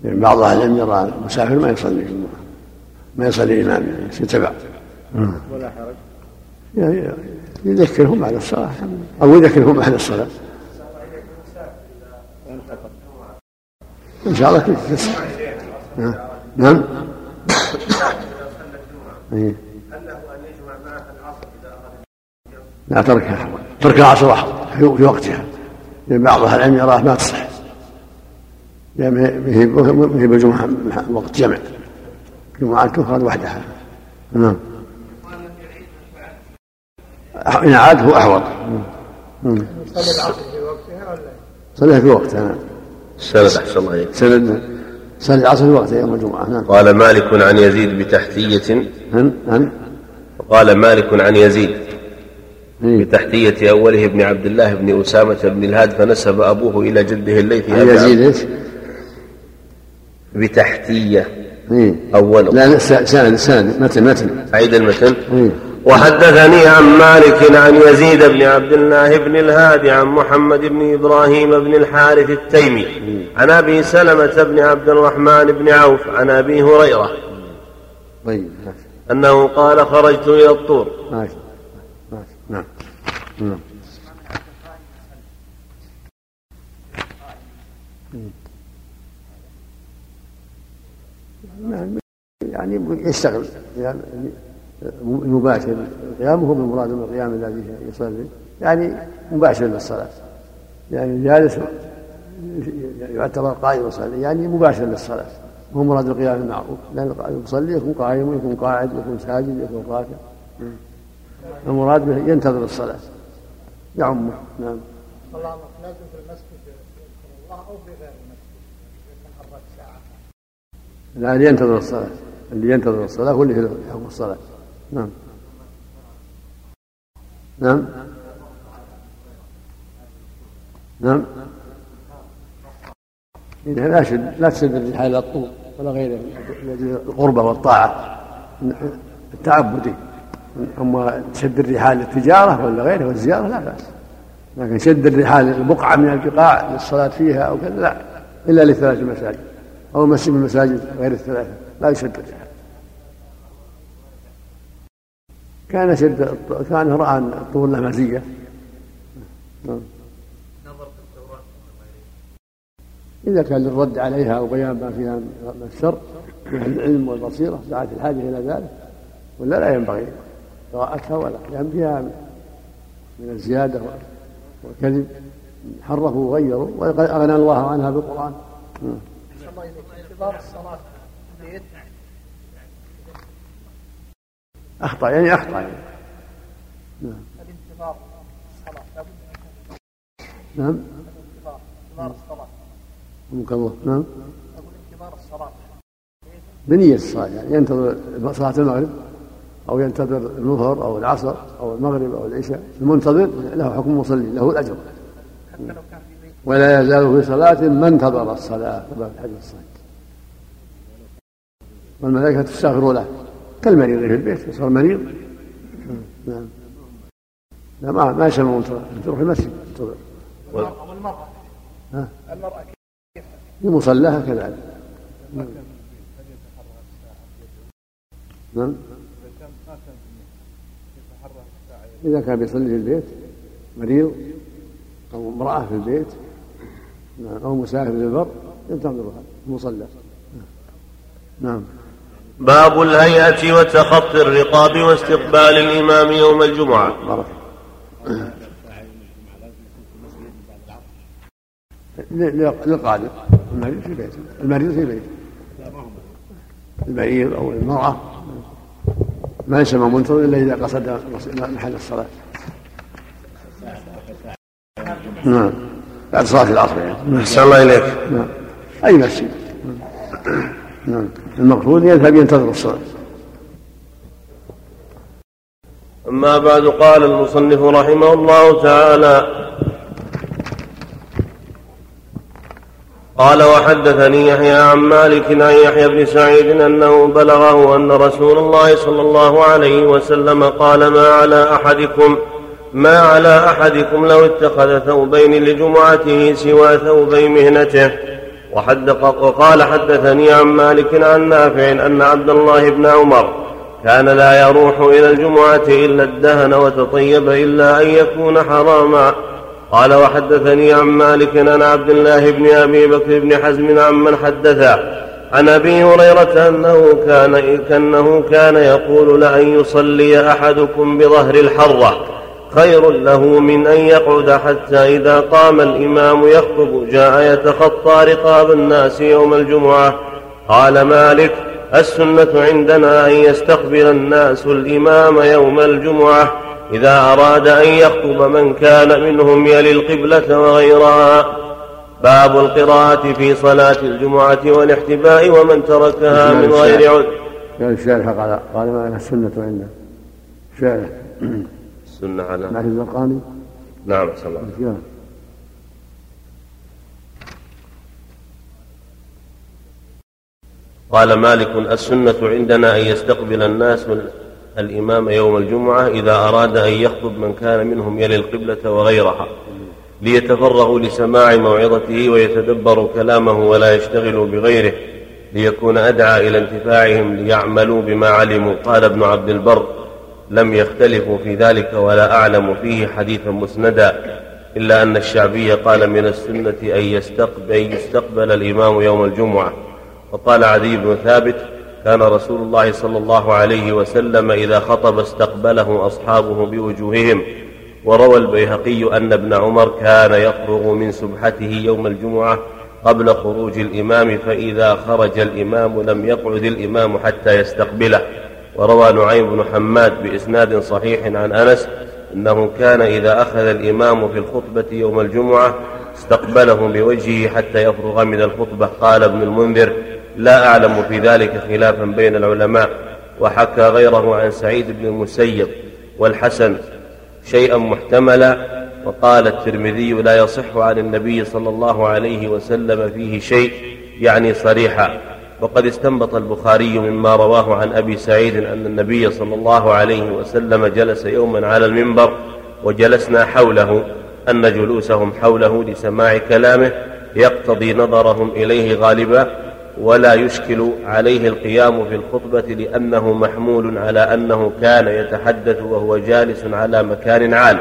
S2: يعني بعض أهل العلم يرى المسافر ما يصلي الجمعة. ما يصلي الإمام يعني يتبع
S9: ولا حرج.
S2: يذكرهم بعد الصلاة. أو يذكرهم بعد الصلاة. إن شاء الله كيف تسمع نعم. نعم. إيه. لا تركها. ترك العصر أحوط في وقتها. لأن بعض أهل العلم يراه ما تصح. لأن هي بجمعة وقت جمع. جمعة تفرد وحدها. نعم. إن عاد هو أحوط.
S6: صلي العصر في وقتها ولا
S2: صليها في وقتها نعم.
S1: سند أحسن الله
S2: سند. صلي العصر في وقتها يوم الجمعة نعم.
S1: قال مالك عن يزيد بتحتية.
S2: هن؟ هن؟
S1: قال مالك عن يزيد
S2: إيه.
S1: بتحتية أوله ابن عبد الله بن أسامة بن الهاد فنسب أبوه إلى جده الليث
S2: عن يزيد إيش؟
S1: بتحتية.
S2: إيه.
S1: أوله.
S2: لا سند سند متن متن.
S1: عيد المتن.
S2: إيه.
S1: وحدثني عن مالك عن يزيد بن عبد الله بن الهادي عن محمد بن إبراهيم بن الحارث التيمي. عن أبي سلمة بن عبد الرحمن بن عوف عن أبي هريرة.
S2: طيب
S1: أنه قال خرجت إلى الطور.
S2: ماشي. ماشي. نعم. نعم. يعني يشتغل يعني مباشر القيام هو بالمراد من القيام الذي يصلي. يعني مباشر للصلاة. يعني جالس يعتبر قائم يصلي يعني مباشر للصلاة. هو مراد القيام المعروف. لأن المصلي يكون قائم يكون قاعد يكون ساجد يكون راكع. المراد ينتظر الصلاة. يعمه نعم.
S6: والله لازم في المسجد يذكر الله أو في غير المسجد يكون حرك ساعه
S2: لا اللي ينتظر الصلاة. اللي ينتظر الصلاة هو اللي حكم الصلاة. نعم. نعم. نعم. لا شد لا تسد الرحال إلى الطول ولا غيره الذي القربة والطاعة. التعبدي أما شد الرحال للتجارة ولا غيره والزيارة لا بأس. لكن شد الرحال البقعة من البقاع للصلاة فيها أو كذا لا. إلا لثلاث مساجد. أو مسجد من المساجد غير الثلاثة لا يشد الرحال كان شد كان رأى أن الطول له مزية. إذا كان للرد عليها أو بيان ما فيها من الشر من العلم والبصيرة دعت الحاجة إلى ذلك ولا لا ينبغي قراءتها ولا لأن فيها من الزيادة والكذب حرفوا وغيروا وقد أغنى الله عنها بالقرآن.
S6: الله انتظار الصلاه في
S2: أخطأ يعني أخطأ. يعني. نعم.
S6: الانتظار الصلاه لابد
S2: نعم
S6: الانتظار انتظار الصلاه
S2: رحمك الله. نعم.
S6: أقول انتظار الصلاه
S2: بنية الصلاة يعني ينتظر صلاة المغرب أو ينتظر الظهر أو العصر أو المغرب أو العشاء المنتظر له حكم مصلي له الأجر.
S6: حتى لو كان
S2: ولا يزال في صلاة ما انتظر الصلاة كما في الحديث الصحيح والملائكة تستغفر له. كالمريض في البيت يصير مريض. نعم. لا ما ما منتظر تروح المسجد.
S6: والمرأة
S2: ها؟
S6: المرأة كيف
S2: في مصلاها كذلك نعم. إذا كان بيصلي في البيت مريض أو امرأة في البيت أو مسافر في البر ينتظرها المصلى. نعم.
S1: باب الهيئة وتخطي الرقاب واستقبال الإمام يوم الجمعة.
S2: بارك للقادر المريض في بيته المريض في بيته. المريض أو المرأة. ما يسمى منتظر إلا إذا قصد محل الصلاة. نعم. بعد صلاة العصر يعني.
S1: أحسن الله إليك.
S2: نعم. أي مسجد. نعم. المقصود يذهب ينتظر الصلاة.
S1: أما بعد قال المصنف رحمه الله تعالى قال وحدثني يحيى عن مالك عن يحيى بن سعيد أنه بلغه أن رسول الله صلى الله عليه وسلم قال ما على أحدكم ما على أحدكم لو اتخذ ثوبين لجمعته سوى ثوبي مهنته. وحد وقال حدثني عن مالك عن نافع أن عبد الله بن عمر كان لا يروح إلى الجمعة إلا الدهن وتطيب إلا أن يكون حراما. قال وحدثني عن مالك عن عبد الله بن أبي بكر بن حزم عمن حدثه عن أبي هريرة أنه كان كأنه كان يقول لأن يصلي أحدكم بظهر الحرة. خير له من أن يقعد حتى إذا قام الإمام يخطب جاء يتخطى رقاب الناس يوم الجمعة. قال مالك السنة عندنا أن يستقبل الناس الإمام يوم الجمعة. إذا أراد أن يخطب من كان منهم يلي القبلة وغيرها. باب القراءة في صلاة الجمعة والاحتباء ومن تركها من غير عذر.
S2: قال الشارح قال قال ما السنة عنده شارح
S1: السنة على
S2: نعرف الزرقاني
S1: نعم صلى الله عليه وسلم قال مالك السنة عندنا أن يستقبل الناس الإمام يوم الجمعة إذا أراد أن يخطب من كان منهم يلي القبلة وغيرها ليتفرغوا لسماع موعظته ويتدبروا كلامه ولا يشتغلوا بغيره ليكون أدعى إلى انتفاعهم ليعملوا بما علموا. قال ابن عبد البر لم يختلفوا في ذلك ولا أعلم فيه حديثا مسندا إلا أن الشعبي قال من السنة أن يستقبل, أن يستقبل الإمام يوم الجمعة. وقال عدي بن ثابت كان رسول الله صلى الله عليه وسلم إذا خطب استقبله أصحابه بوجوههم. وروى البيهقي أن ابن عمر كان يفرغ من سبحته يوم الجمعة قبل خروج الإمام فإذا خرج الإمام لم يقعد الإمام حتى يستقبله. وروى نعيم بن حماد بإسناد صحيح عن أنس أنه كان إذا أخذ الإمام في الخطبة يوم الجمعة استقبله بوجهه حتى يفرغ من الخطبة. قال ابن المنذر لا أعلم في ذلك خلافا بين العلماء وحكى غيره عن سعيد بن المسيب والحسن شيئا محتملا وقال الترمذي لا يصح عن النبي صلى الله عليه وسلم فيه شيء يعني صريحا. وقد استنبط البخاري مما رواه عن أبي سعيد أن النبي صلى الله عليه وسلم جلس يوما على المنبر وجلسنا حوله أن جلوسهم حوله لسماع كلامه يقتضي نظرهم إليه غالبا ولا يشكل عليه القيام في الخطبة لأنه محمول على أنه كان يتحدث وهو جالس على مكان عال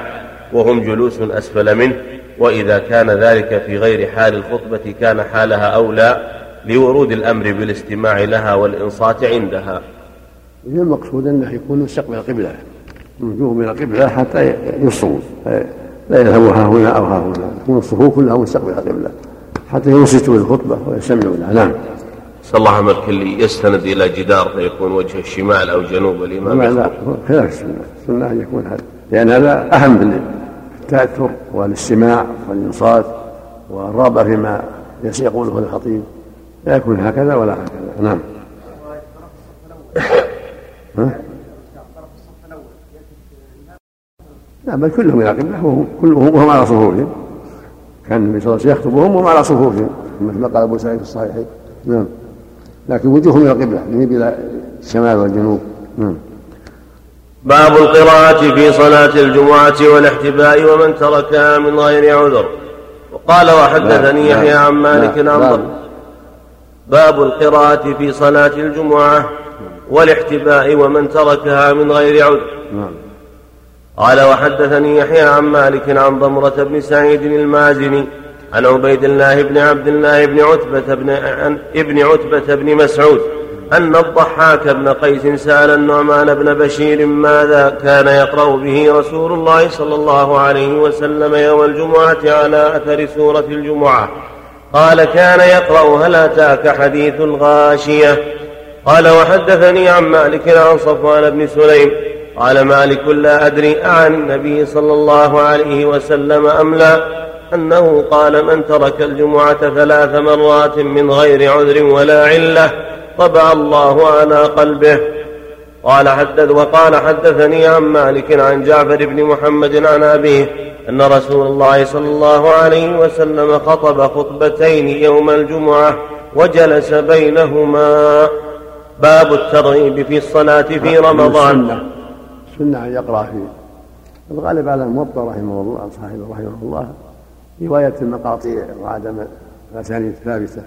S1: وهم جلوس أسفل منه وإذا كان ذلك في غير حال الخطبة كان حالها أولى لورود الأمر بالاستماع لها والإنصات عندها.
S2: المقصود أنه يكون مستقبل القبلة وجوه من القبلة حتى يصوم لا يذهبوا ها هنا أو ها هنا تكون الصفوف كلها مستقبل القبلة حتى ينصتوا الخطبة ويستمعوا لها. نعم.
S1: صلى الله عملك اللي يستند إلى جدار فيكون وجه الشمال أو جنوب الإمام
S2: لا خلاف السنة. السنة أن يكون هذا لأن هذا أهم للتاثر والاستماع والإنصات والرغبة فيما يقوله الخطيب. لا يكون هكذا ولا هكذا. نعم. ها؟ لا بل كلهم إلى قبلة وهم كلهم وهم على صفوفهم. كان النبي صلى الله عليه وسلم يخطبهم وهم على صفوفهم. مثل ما قال أبو سعيد في الصحيحين. نعم. لكن وجوههم إلى القبله من إلى الشمال والجنوب. نعم.
S1: باب القراءة في صلاة الجمعة والاحتباء ومن تركها من غير عذر. وقال وحدثني يحيى عن مالك عن باب القراءة في صلاة الجمعة والاحتباء ومن تركها من غير عذر نعم. قال وحدثني يحيى عن مالك عن ضمرة بن سعيد المازني عن عبيد الله بن عبد الله بن عتبة بن ابن عتبة بن مسعود أن الضحاك بن قيس سأل النعمان بن بشير ماذا كان يقرأ به رسول الله صلى الله عليه وسلم يوم الجمعة على أثر سورة الجمعة قال كان يقرأ هل أتاك حديث الغاشية؟ قال وحدثني عن مالك عن صفوان بن سليم. قال مالك لا أدري أعن النبي صلى الله عليه وسلم أم لا. أنه قال من ترك الجمعة ثلاث مرات من غير عذر ولا علة طبع الله على قلبه. قال حدث وقال حدثني عن مالك عن جعفر بن محمد عن أبيه أن رسول الله صلى الله عليه وسلم خطب خطبتين يوم الجمعة وجلس بينهما. باب الترغيب في الصلاة في رمضان.
S2: السنة. أن يقرأ في الغالب على الموطأ رحمه الله صاحبه رحمه الله رواية المقاطيع وعدم الأسانيد الثابتة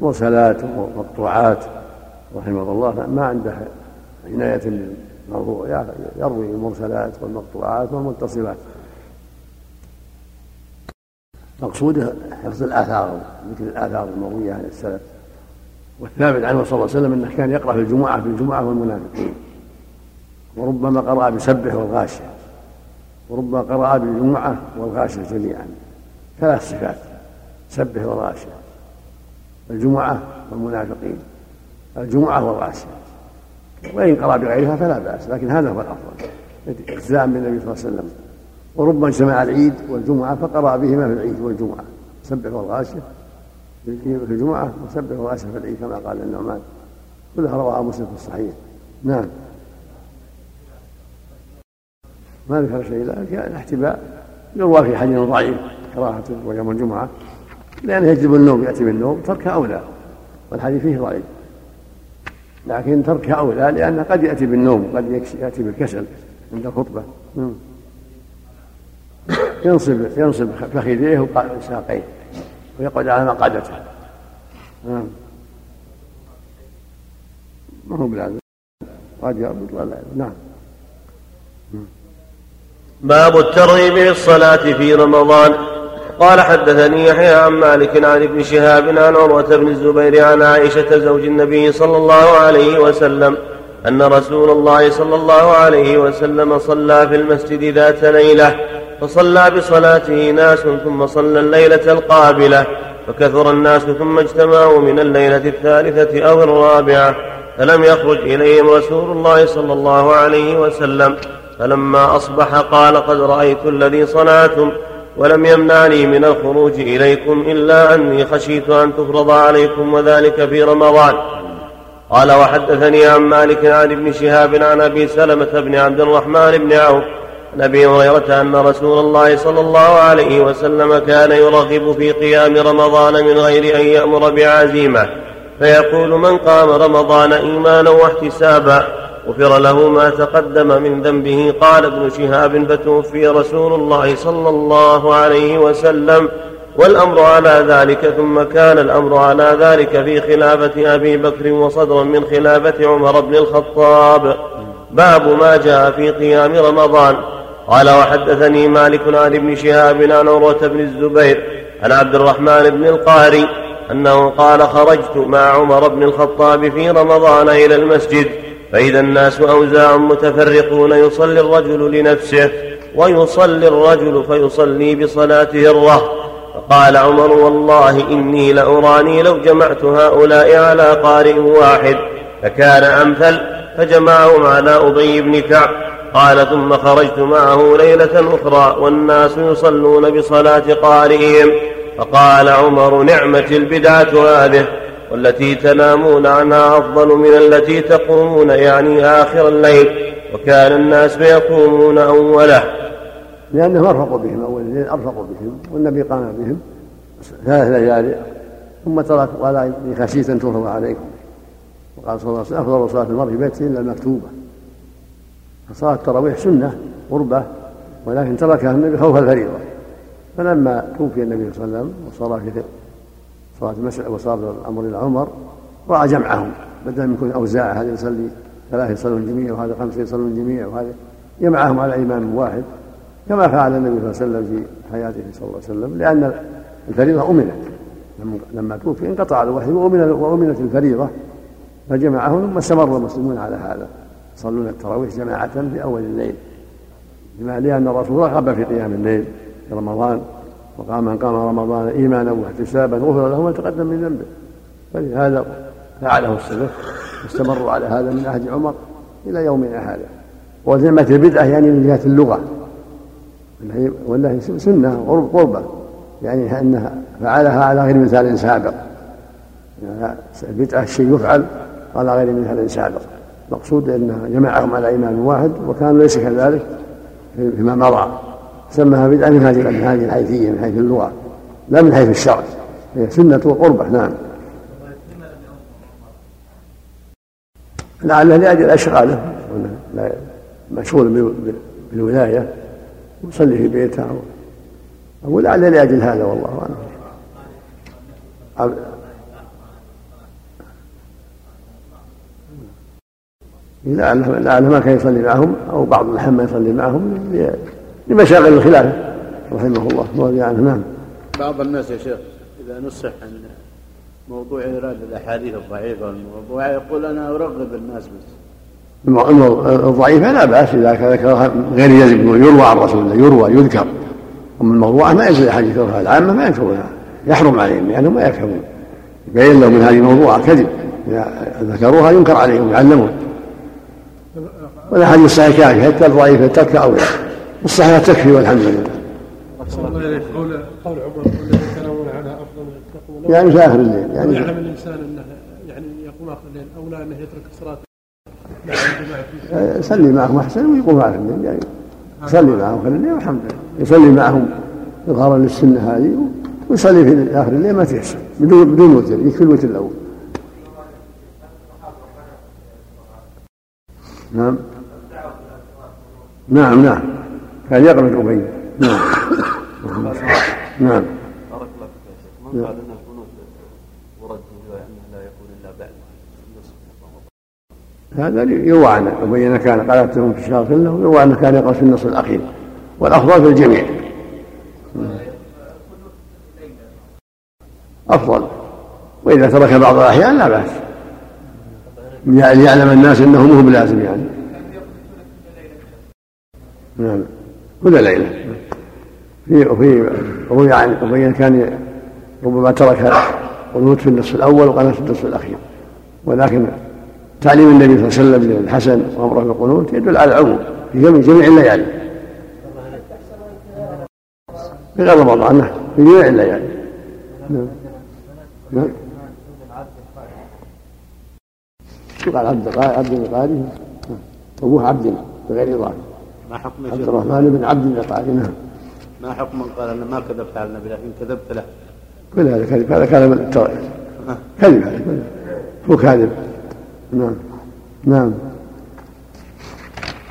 S2: مرسلات ومقطوعات رحمه الله ما عنده عناية بالموضوع يروي المرسلات والمقطوعات والمتصلات. مقصوده حفظ الآثار ذكر الآثار المروية عن السلف والثابت عنه صلى الله عليه وسلم أنه كان يقرأ في الجمعة في الجمعة والمنافقين وربما قرأ بسبح والغاشية. وربما قرأ بالجمعة والغاشية جميعا. ثلاث صفات سبح والغاشية. الجمعة والمنافقين. الجمعة والغاشية. وإن قرأ بغيرها فلا بأس لكن هذا هو الأفضل. اجزاء من النبي صلى الله عليه وسلم. وربما اجتمع العيد والجمعة فقرأ بهما في العيد والجمعة. سبح والغاشية في الجمعة وسبح والغاشية في العيد كما قال النعمان كلها رواها مسلم في الصحيح. نعم. ما ذكر شيء لكن الاحتباء يروى في حديث ضعيف كراهة ويوم الجمعة لأنه يجلب النوم يأتي بالنوم تركها أولى. والحديث فيه ضعيف. لكن تركها أولى لأنه قد يأتي بالنوم قد يأتي بالكسل عند الخطبة نعم. ينصب ينصب فخذيه وساقيه ويقعد على مقعدته. نعم. ما هو بلازم قد يربط ولا نعم.
S1: باب الترغيب للصلاة في رمضان. قال حدثني يحيى عن مالك عن ابن شهاب عن عروة بن الزبير عن عائشة زوج النبي صلى الله عليه وسلم أن رسول الله صلى الله عليه وسلم صلى في المسجد ذات ليلة. فصلى بصلاته ناس ثم صلى الليلة القابلة فكثر الناس ثم اجتمعوا من الليلة الثالثة أو الرابعة فلم يخرج إليهم رسول الله صلى الله عليه وسلم فلما أصبح قال قد رأيت الذي صنعتم ولم يمنعني من الخروج إليكم إلا أني خشيت أن تفرض عليكم وذلك في رمضان. قال وحدثني عن مالك عن ابن شهاب عن أبي سلمة بن عبد الرحمن بن عوف عن أبي هريرة أن رسول الله صلى الله عليه وسلم كان يرغب في قيام رمضان من غير أن يأمر بعزيمة فيقول من قام رمضان إيمانا واحتسابا غفر له ما تقدم من ذنبه قال ابن شهاب فتوفي رسول الله صلى الله عليه وسلم والأمر على ذلك ثم كان الأمر على ذلك في خلافة أبي بكر وصدرا من خلافة عمر بن الخطاب. باب ما جاء في قيام رمضان. قال وحدثني مالك عن ابن شهاب عن عروة بن الزبير عن عبد الرحمن بن القاري أنه قال خرجت مع عمر بن الخطاب في رمضان إلى المسجد فإذا الناس أوزاع متفرقون يصلي الرجل لنفسه ويصلي الرجل فيصلي بصلاته الرهط فقال عمر والله إني لأراني لو جمعت هؤلاء على قارئ واحد فكان أمثل فجمعهم على أبي بن كعب. قال ثم خرجت معه ليلة أخرى والناس يصلون بصلاة قارئهم. فقال عمر نعمة البدعة هذه والتي تنامون عنها أفضل من التي تقومون يعني آخر الليل. وكان الناس يقومون أوله.
S2: لأنهم أرفقوا بهم أول الليل أرفقوا بهم والنبي قام بهم ثلاث ليالي. ثم ترك قال خشيت أن عليكم. وقال صلى الله عليه وسلم أفضل صلاة المرء في بيته إلا المكتوبة. فصلاة التراويح سنة قربة ولكن تركها النبي خوف الفريضة. فلما توفي النبي صلى الله عليه وسلم وصار في صلاة المسجد وصار الأمر إلى عمر رأى جمعهم. بدل من يكون أوزاع هذا يصلي ثلاثة يصلون جميع وهذا خمسة يصلون جميع وهذا جمعهم على إمام واحد. كما فعل النبي صلى الله عليه وسلم في حياته صلى الله عليه وسلم لأن الفريضة أمنت. لما توفي انقطع الوحي وأمنت الفريضة فجمعهم ثم استمر المسلمون على هذا. يصلون التراويح جماعة في أول الليل لما لأن الرسول رغب في قيام الليل في رمضان وقام من قام رمضان إيمانا واحتسابا غفر له ما تقدم من ذنبه. فلهذا فعله السلف واستمروا على هذا من عهد عمر إلى يومنا هذا وذمة البدعة يعني من جهة اللغة. وأنها سنة قربة يعني أنها فعلها على غير مثال سابق. يعني البدعة الشيء يفعل على غير مثال سابق. مقصود أن جمعهم على إمام واحد وكانوا ليس كذلك فيما مضى. سماها بدعة من هذه الحيثية من حيث اللغة لا من حيث الشرع. هي سنة وقربة نعم. لعله لأجل أشغاله مشغول بالولاية يصلي في بيته. أو لعل لأجل هذا والله أعلم. لعله لعله ما كان يصلي معهم أو بعض ما يصلي معهم لمشاغل الخلافه رحمه الله. رضي عنه. نعم.
S9: بعض الناس يا شيخ إذا نصح عن موضوع ايراد الأحاديث الضعيفة والموضوع يقول أنا أرغب الناس بس.
S2: الضعيفة لا بأس إذا ذكرها غير يجب يروى عن رسول الله يروى يذكر. أما الموضوعة ما يجوز أحد يذكرها العامة ما يذكرونها يحرم عليهم لأنهم ما يفهمون. يبين لهم من هذه الموضوعة كذب. إذا ذكروها ينكر عليهم يعلمون والأحاديث الصحيحة كافية حتى الضعيفة ترك أولى؟ الصحيحة تكفي والحمد لله.
S10: قول قول عمر الذي يتناولون عنها افضل من
S2: يعني في آخر الليل يعني
S10: يعلم الإنسان أنه يعني يقوم آخر الليل أولى أنه يترك الصلاة
S2: يصلي معهم أحسن ويقوم آخر الليل يعني يصلي معهم آخر الليل والحمد لله. يصلي معهم اظهارا للسنة هذه ويصلي في آخر الليل ما تيسر بدون بدون وتر يكفي الوتر الأول. نعم. نعم نعم. كان يقرأ ابي نعم. نعم.
S3: بارك الله فيك يا شيخ. من قال أن القنوت ورد في انه لا يكون إلا بعد.
S2: هذا يروى عنه. وبين كان قالتهم في الشهر كله ويروى أنه كان يقرأ في النصف الاخير والأفضل في الجميع. أفضل. وإذا ترك بعض الأحيان لا بأس. ليعلم الناس أنه مو بلازم يعني. نعم. كل ليله في وفي روي عن ابي كان ربما ترك قنوت في النصف الأول وقال في النصف الأخير. ولكن تعليم النبي صلى الله عليه وسلم للحسن وأمره بالقنوت يدل على العموم في جميع جميع الليالي. في غير رمضان نعم في جميع الليالي. نعم. نعم. قال عبد عبد القاري أبوه عبد بغير اضافه
S9: ما حكم
S2: عبد الرحمن بن عبد القاري نعم.
S9: ما حكم من قال أنا ما كذبت على النبي لكن كذبت له؟
S2: كل هذا كذب هذا كلام كذب هذا هو كاذب. نعم. نعم.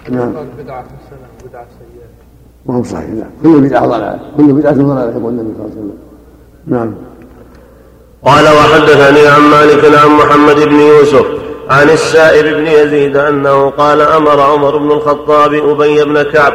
S2: نعم.
S10: بدعة حسنة وبدعة سيئة
S2: ما هو صحيح لا. كل بدعة ضلالة. كل بدعة ضلالة يقول النبي صلى الله عليه وسلم. نعم.
S1: قال وحدثني عن مالك عن محمد بن يوسف عن السائب بن يزيد أنه قال أمر عمر بن الخطاب أبي بن كعب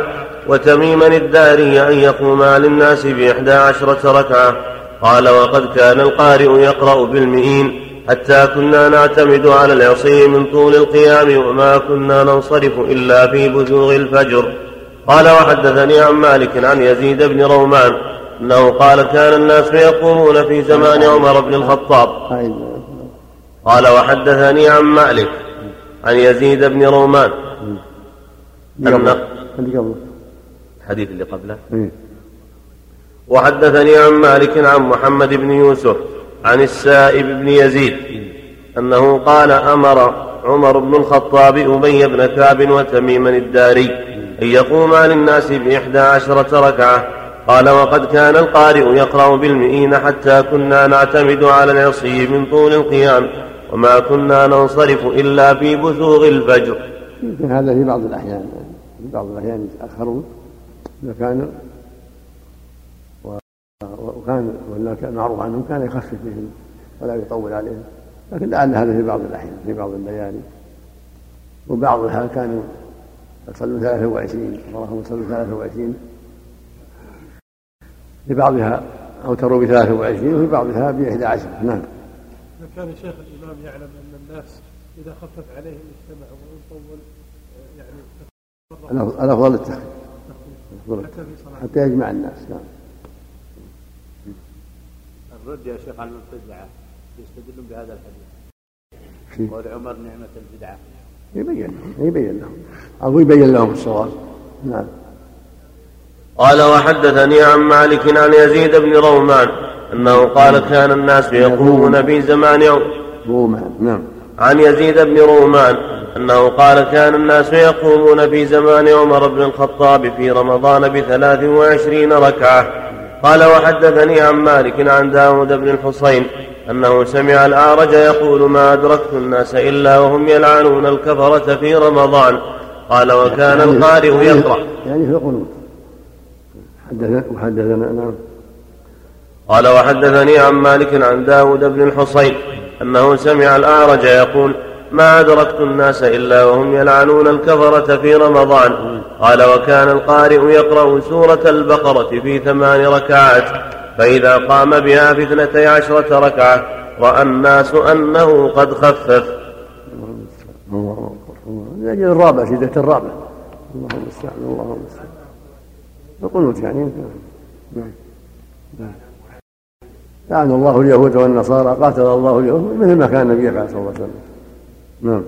S1: وتميما الداري أن يقوما للناس بإحدى عشرة ركعة. قال وقد كان القارئ يقرأ بالمئين حتى كنا نعتمد على العصي من طول القيام وما كنا ننصرف إلا في بزوغ الفجر. قال وحدثني عن مالك عن يزيد بن رومان أنه قال كان الناس يقومون في زمان عمر بن الخطاب. قال وحدثني عن مالك عن يزيد بن رومان. أن الحديث اللي قبله. وحدثني عن مالك عن محمد بن يوسف عن السائب بن يزيد أنه قال أمر عمر بن الخطاب أبي بن كعب وتميما الداري أن يقوما للناس بإحدى عشرة ركعة. قال وقد كان القارئ يقرأ بالمئين حتى كنا نعتمد على العصي من طول القيام. وما كنا ننصرف إلا في بزوغ الفجر.
S2: يمكن هذا في بعض الأحيان في بعض الأحيان يتأخرون إذا كان وكان ولا كان معروف عنهم كان يخفف بهم ولا يطول عليهم. لكن لعل هذا في بعض الأحيان في بعض الليالي. وبعضها كانوا يصلون 23 بعضهم يصلون 23 في بعضها أوتروا ب 23 وفي بعضها ب 11 نعم.
S10: كان شيخ الإمام يعلم أن الناس إذا خفف عليهم اجتمعوا ويطول يعني
S2: الأفضل التخفيف حتى يجمع الناس نعم.
S9: الرد يا شيخ على المبتدعة يستدلون بهذا الحديث. قول عمر نعمة البدعة
S2: يبين لهم يبين لهم. أو يبين لهم الصواب. نعم.
S1: قال وحدثني عن مالك عن يزيد بن رومان أنه قال كان الناس يقومون في زمان
S2: رومان نعم.
S1: عن يزيد بن رومان أنه قال كان الناس يقومون في زمان عمر بن الخطاب في رمضان بثلاث وعشرين ركعة. قال وحدثني عن مالك عن داود بن الحصين أنه سمع الأعرج يقول ما أدركت الناس إلا وهم يلعنون الكفرة في رمضان. قال وكان يعني القارئ يقرأ.
S2: يعني في القنوت. حدثنا وحدثنا نعم.
S1: قال وحدثني عن مالك عن داود بن الحصين أنه سمع الأعرج يقول ما أدركت الناس إلا وهم يلعنون الكفرة في رمضان. قال وكان القارئ يقرأ سورة البقرة في ثمان ركعات فإذا قام بها في اثنتي عشرة ركعة رأى الناس أنه قد خفف.
S2: الله الرابع شدة الرابع. اللهم المستعان اللهم المستعان القنوت يعني نعم. نعم. لعن الله اليهود والنصارى قاتل الله اليهود مثل ما كان النبي صلى الله عليه وسلم نعم.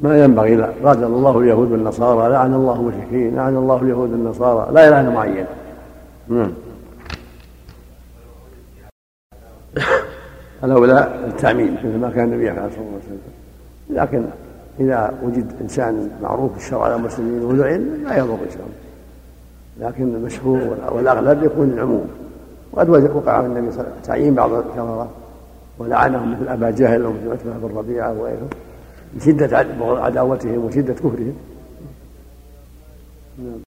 S2: ما ينبغي لا. قاتل الله اليهود والنصارى لعن الله المشركين لعن الله اليهود والنصارى. لا يلعن معين نعم. الأولى التعميم مثل ما كان النبي صلى الله عليه وسلم لكن إذا وجد إنسان معروف بالشرع على المسلمين ولعن لا يضر إن شاء الله. لكن المشهور والأغلب يكون العموم. وقد وقع النبي صلى الله عليه وسلم تعيين بعض الكفرة ولعنهم مثل أبا جهل ومثل عتبة بن ربيعة وغيره من شدة عداوتهم وشدة كفرهم
S1: نعم.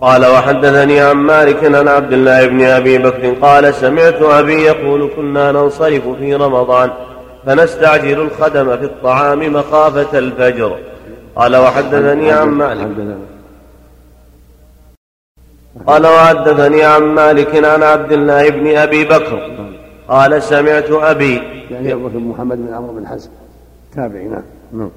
S1: قال وحدثني عن مالك عن عبد الله بن أبي بكر قال سمعت أبي يقول كنا ننصرف في رمضان فنستعجل الخدم في الطعام مخافة الفجر قال وحدثني عن مالك قال وحدثني عن مالك عن عبد الله بن أبي بكر قال سمعت أبي
S2: يعني أبو بكر محمد بن عمرو بن حزم. تابعي نعم. نعم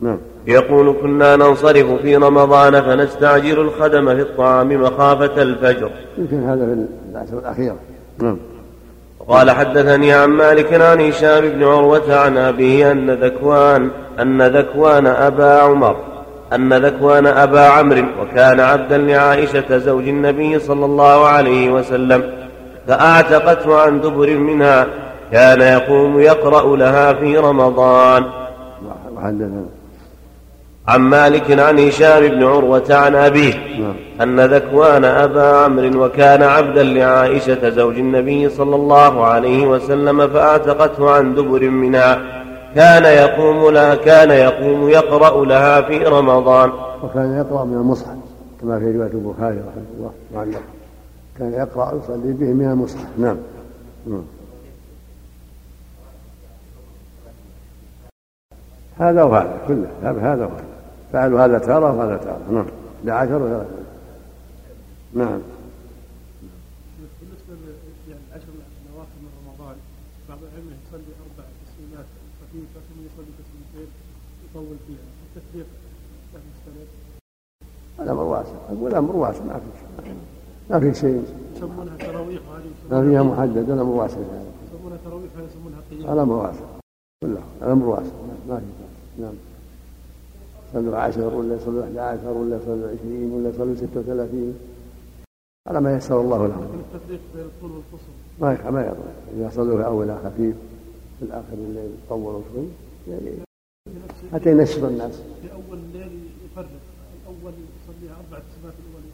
S1: نعم. يقول كنا ننصرف في رمضان فنستعجل الخدم في الطعام مخافة الفجر.
S2: يمكن هذا في العشر الأخيرة نعم.
S1: قال حدثني عن مالك عن هشام بن عروة عن أبيه أن ذكوان أن ذكوان أبا عمر. أن ذكوان أبا عمرو وكان عبدا لعائشة زوج النبي صلى الله عليه وسلم فأعتقته عن دبر منها كان يقوم يقرأ لها في رمضان عن مالك عن هشام بن عروة عن أبيه. أن ذكوان أبا عمرو وكان عبدا لعائشة زوج النبي صلى الله عليه وسلم فأعتقته عن دبر منها كان يقوم لها كان يقوم يقرأ لها في رمضان.
S2: وكان يقرأ من المصحف كما في رواية البخاري رحمه الله معلق كان يقرأ يصلي به من المصحف. نعم, نعم. هذا وهذا كله. هذا وهذا فعلوا هذا. تارة وهذا تارة نعم. لعشر وثلاثة نعم
S10: بالنسبة يعني العشر الأواخر من رمضان بعض العلم يصلي أربع تسليمات خفيفة ثم يصلي تسليمتين يطول فيها التفريق له مستند
S2: الأمر واسع. أقول الأمر واسع ما في ما في شيء.
S10: يسمونها تراويح
S2: ما فيها محدد الأمر واسع.
S10: يسمونها تراويح ولا يسمونها قيام؟
S2: الأمر واسع. كله الأمر واسع. ما في نعم. يصلوا عشر ولا يصلوا 11 ولا يصلوا 20 ولا يصلوا 36 على ما يسر الله لهم.
S10: التفريق بين الطول والقصر.
S2: ما ما يضر. إذا صلوا في اولها خفيف في الآخر الليل طولوا شوي يعني حتى ينشط الناس.
S10: في اول الليل يفرق الأول يصلي أربع تسبات الاولين.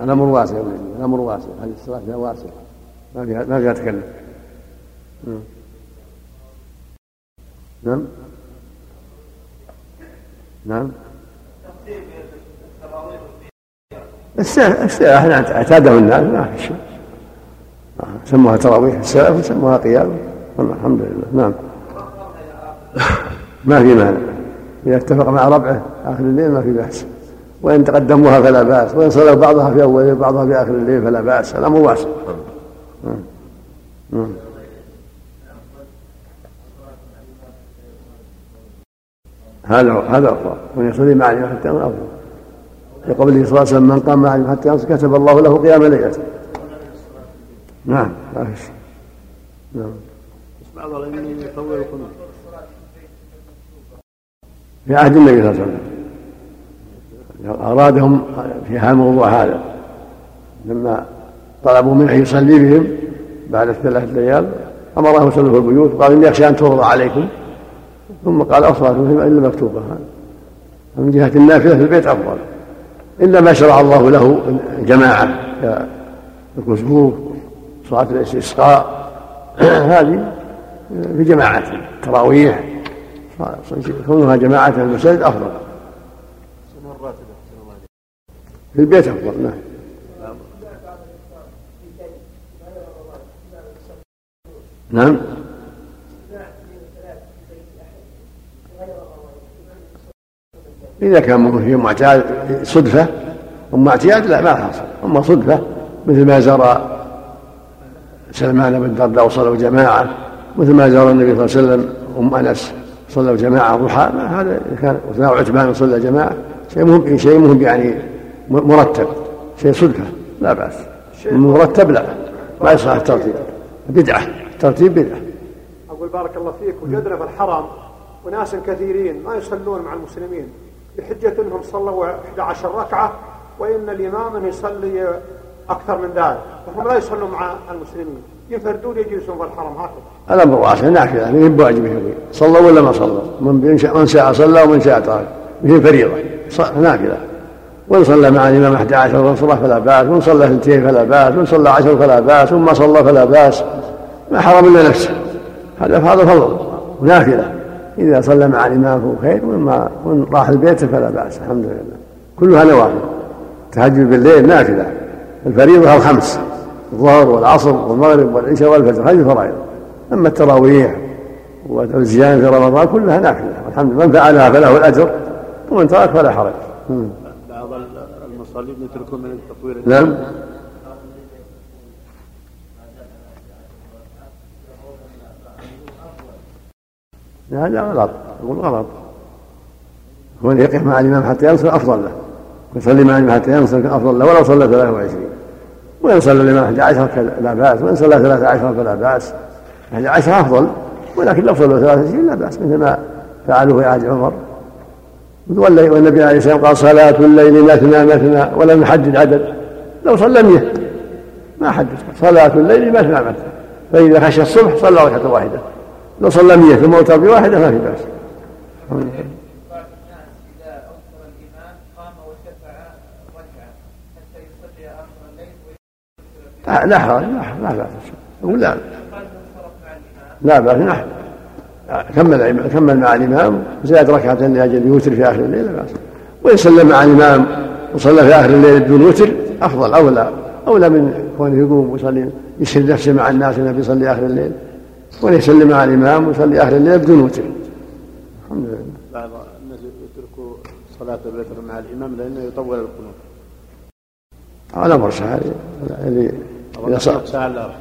S2: الأمر واسع الأمر واسع هذه الصلاة فيها واسع ما فيها ما فيها تكلف. نعم. نعم. نعم. الساعة إحنا اعتاده الناس ما في شيء. سموها تراويح السلف وسموها قيام. الحمد لله. نعم. ما في مانع. إذا اتفق مع ربعه آخر الليل ما في بأس. وإن تقدموها فلا بأس وإن صلوا بعضها في أول الليل بعضها في آخر الليل فلا بأس الأمر واسع نعم نعم هذا هذا افضل من يصلي مع الامام حتى افضل لقوله صلى الله عليه وسلم من قام مع الامام حتى ينصر كتب الله له قيام ليلته نعم ما في شيء. نعم.
S9: بعض العلم يطول القنوت
S2: في عهد النبي صلى الله عليه وسلم. أرادهم في هذا الموضوع هذا. لما طلبوا منه يصلي بهم بعد الثلاث ليال أمره يصلوا في البيوت قال إني أخشى أن تفرض عليكم. ثم قال أصلاتهم إلا مكتوبة. من جهة النافلة في البيت أفضل. إلا ما شرع الله له جماعة كالكسوف صلاة الاستسقاء هذه في جماعة تراويح. كونها جماعة المساجد أفضل. في البيت أفضل نعم. نعم. إذا كان في معتاد صدفة أما اعتياد لا ما حصل. أما صدفة مثل ما زار سلمان بن الدرداء وصلوا جماعة مثل ما زار النبي صلى الله عليه وسلم أم أنس صلوا جماعة ضحى هذا كان وعتبان صلى جماعة شيء مهم شيء مهم يعني مرتب. شيء صدفة لا بأس. مرتب لا. ما يصلح الترتيب. بدعة. ترتيب بدعة.
S11: أقول بارك الله فيك. وجدنا في الحرم وناس كثيرين ما يصلون مع المسلمين. بحجة أنهم صلوا 11 ركعة وإن الإمام يصلي أكثر من ذلك. فهم لا يصلون مع المسلمين. ينفردون يجلسون في الحرم. هكذا.
S2: الأمر واسع نافلة يعني بواجبه صلوا ولا ما صلوا؟ من من شاء صلى ومن شاء ترك. مثل فريضة. نافلة وإن صلى مع الإمام 11 ركعة فلا بأس وإن صلى اثنتين فلا بأس وإن صلى عشر فلا بأس وما صلى فلا بأس. ما حرم إلا نفسه. هذا هذا فضل ونافلة. إذا صلى مع الإمام فهو خير وإما وإن راح البيت فلا بأس الحمد لله. كلها نوافل. تهجد بالليل نافلة. الفريضة الخمس الظهر والعصر والمغرب والعشاء والفجر هذه الفرائض أما التراويح والزيادة في رمضان كلها نافلة والحمد لله. من فعلها فله الأجر ومن ترك فلا حرج.
S9: يتركون من التطوير.
S2: نعم. هذا غلط. يقول غلط. كون يقف مع الإمام حتى ينصر أفضل له. يصلي مع الإمام حتى ينصر أفضل له ولو صلى 23 وإن صلى الإمام 11 لا بأس وإن صلى 13 فلا بأس. 11 أفضل ولكن لو صلوا 23 لا بأس مثل ما فعلوا في عهد عمر. والنبي عليه الصلاة والسلام قال صلاة الليل مثنى مثنى ولم يحدد عدد. لو صلى 100 ما حدد. صلاة الليل مثنى مثنى. فإذا خشي الصبح صلى ركعة واحدة. لو صلى 100 ثم اوتر بواحدة ما في بأس. لا لا حرج لا بأس. لا. لا بأس نحن كمل كمل مع الإمام زاد ركعة لأجل يوتر في آخر الليل لا وإن صلى مع الإمام وصلى في آخر الليل بدون وتر أفضل أولى أولى من كونه يقوم ويصلي يسهل نفسه مع الناس النبي يصلي آخر الليل. وأن يسلم مع الإمام ويصلي آخر الليل بدون وتر. الحمد لله.
S9: بعض الناس يتركوا صلاة الوتر مع الإمام لأنه يطول القنوت.
S2: هذا أمر سهل اللي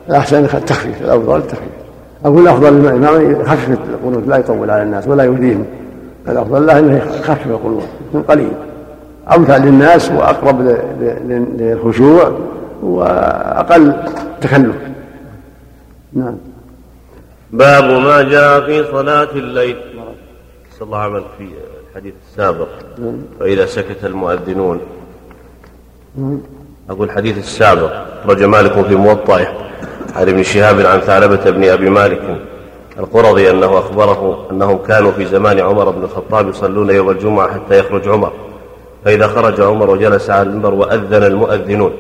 S2: الأحسن التخفيف الأفضل التخفيف. أقول الأفضل الإمام يخفف القنوت لا يطول على الناس ولا يؤذيهم الأفضل له أنه يخفف القنوت يكون قليل. أمتع للناس وأقرب للخشوع وأقل تكلف. نعم.
S1: باب ما جاء في صلاة الليل. صلى الله عليه في الحديث السابق. فإذا سكت المؤذنون. أقول الحديث السابق. رجى مالك في موطئه. عن ابن شهاب عن ثعلبة بن أبي مالك القرظي أنه أخبره أنهم كانوا في زمان عمر بن الخطاب يصلون يوم الجمعة حتى يخرج عمر فإذا خرج عمر وجلس على المنبر وأذن المؤذنون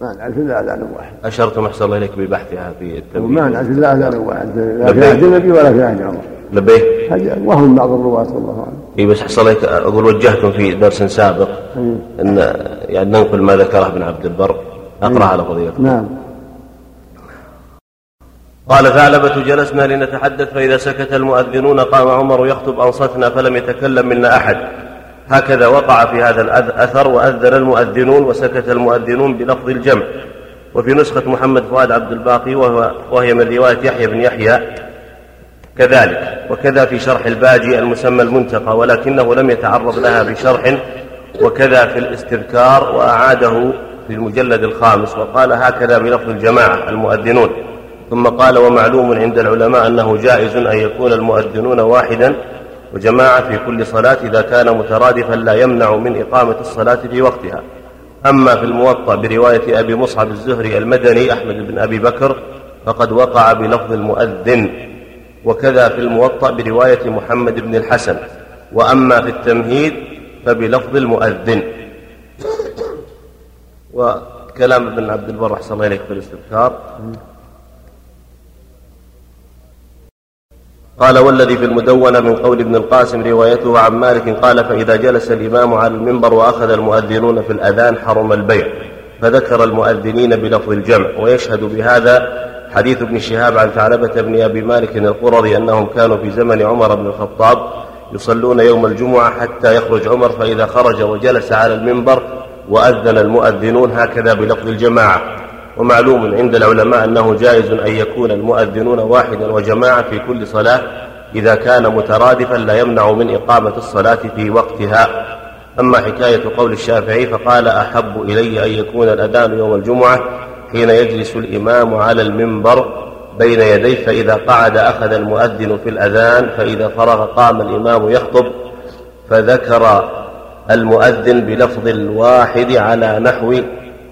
S2: ما نعرف الا اذان واحد
S1: اشرتم احسن الله اليك ببحثها في التنبيه
S2: ما نعرف الا اذان واحد لا في عهد النبي ولا في عهد عمر
S1: لبيك
S2: وهم بعض الرواة والله اعلم
S1: اي بس احسن الله أقول وجهتم في درس سابق ان يعني ننقل ما ذكره ابن عبد البر اقرا على فضيلتكم
S2: نعم
S1: قال ثعلبة جلسنا لنتحدث فإذا سكت المؤذنون قام عمر يخطب أنصتنا فلم يتكلم منا أحد. هكذا وقع في هذا الأثر وأذن المؤذنون وسكت المؤذنون بلفظ الجمع. وفي نسخة محمد فؤاد عبد الباقي وهو وهي من رواية يحيى بن يحيى. كذلك. وكذا في شرح الباجي المسمى المنتقى ولكنه لم يتعرض لها بشرح وكذا في الاستذكار وأعاده في المجلد الخامس. وقال هكذا بلفظ الجماعة المؤذنون. ثم قال ومعلوم عند العلماء أنه جائز أن يكون المؤذنون واحدا وجماعة في كل صلاة إذا كان مترادفا لا يمنع من إقامة الصلاة في وقتها. أما في الموطأ برواية أبي مصعب الزهري المدني أحمد بن أبي بكر فقد وقع بلفظ المؤذن. وكذا في الموطأ برواية محمد بن الحسن. وأما في التمهيد فبلفظ المؤذن. وكلام ابن عبد البر أحسن الله إليك في الاستذكار. قال والذي في المدونة من قول ابن القاسم روايته عن مالك قال فإذا جلس الإمام على المنبر وأخذ المؤذنون في الأذان حرم البيع فذكر المؤذنين بلفظ الجمع ويشهد بهذا حديث ابن شهاب عن ثعلبة بن أبي مالك القرظي أنهم كانوا في زمن عمر بن الخطاب يصلون يوم الجمعة حتى يخرج عمر فإذا خرج وجلس على المنبر وأذن المؤذنون هكذا بلفظ الجماعة. ومعلوم عند العلماء أنه جائز أن يكون المؤذنون واحدا وجماعة في كل صلاة إذا كان مترادفا لا يمنع من إقامة الصلاة في وقتها. أما حكاية قول الشافعي فقال أحب إلي أن يكون الأذان يوم الجمعة حين يجلس الإمام على المنبر بين يديه فإذا قعد أخذ المؤذن في الأذان فإذا فرغ قام الإمام يخطب فذكر المؤذن بلفظ الواحد على نحو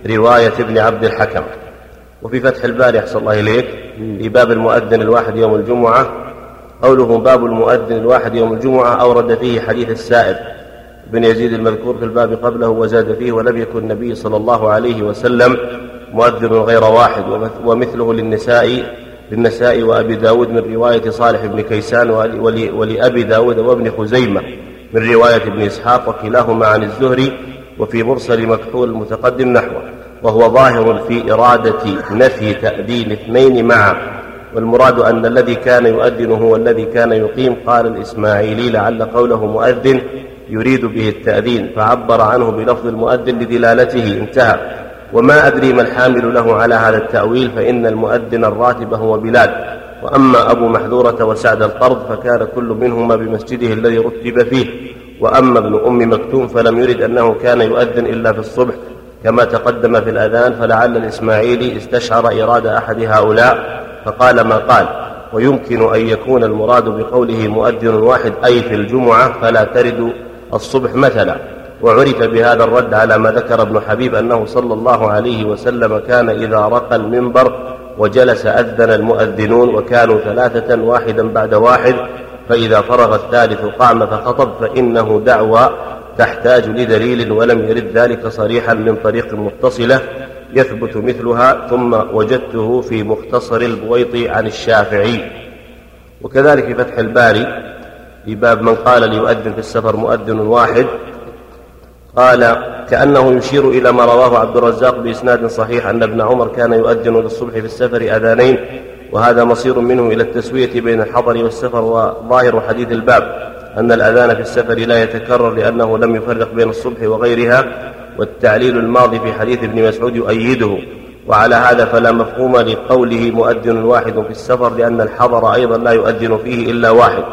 S1: رواية ابن عبد الحكم. وفي فتح الباري أحسن الله إليك في باب المؤذن الواحد يوم الجمعة قوله باب المؤذن الواحد يوم الجمعة أورد فيه حديث السائب بن يزيد المذكور في الباب قبله وزاد فيه ولم يكن النبي صلى الله عليه وسلم مؤذن غير واحد ومثله للنساء للنساء وأبي داود من رواية صالح بن كيسان ولأبي داود وابن خزيمة من رواية ابن إسحاق وكلاهما عن الزهري وفي مرسل مكحول المتقدم نحوه. وهو ظاهر في إرادة نفي تأذين اثنين معا والمراد أن الذي كان يؤذن هو الذي كان يقيم قال الإسماعيلي لعل قوله مؤذن يريد به التأذين فعبر عنه بلفظ المؤذن لدلالته انتهى. وما أدري ما الحامل له على هذا التأويل فإن المؤذن الراتب هو بلاد وأما أبو محذورة وسعد القرض فكان كل منهما بمسجده الذي رتب فيه. وأما ابن أم مكتوم فلم يرد أنه كان يؤذن إلا في الصبح. كما تقدم في الأذان فلعل الإسماعيلي استشعر إرادة أحد هؤلاء فقال ما قال. ويمكن أن يكون المراد بقوله مؤذن واحد أي في الجمعة فلا ترد الصبح مثلا. وعرف بهذا الرد على ما ذكر ابن حبيب أنه صلى الله عليه وسلم كان إذا رقى المنبر وجلس أذن المؤذنون وكانوا ثلاثة واحدا بعد واحد فإذا فرغ الثالث قام فخطب فإنه دعوى تحتاج لدليل ولم يرد ذلك صريحا من طريق متصلة يثبت مثلها ثم وجدته في مختصر البويطي عن الشافعي. وكذلك في فتح الباري في باب من قال ليؤذن في السفر مؤذن واحد قال كأنه يشير إلى ما رواه عبد الرزاق بإسناد صحيح أن ابن عمر كان يؤذن للصبح في السفر أذانين وهذا مصير منه إلى التسوية بين الحضر والسفر وظاهر حديث الباب. أن الأذان في السفر لا يتكرر لأنه لم يفرق بين الصبح وغيرها والتعليل الماضي في حديث ابن مسعود يؤيده. وعلى هذا فلا مفهوم لقوله مؤذن واحد في السفر لأن الحضر أيضا لا يؤذن فيه إلا واحد.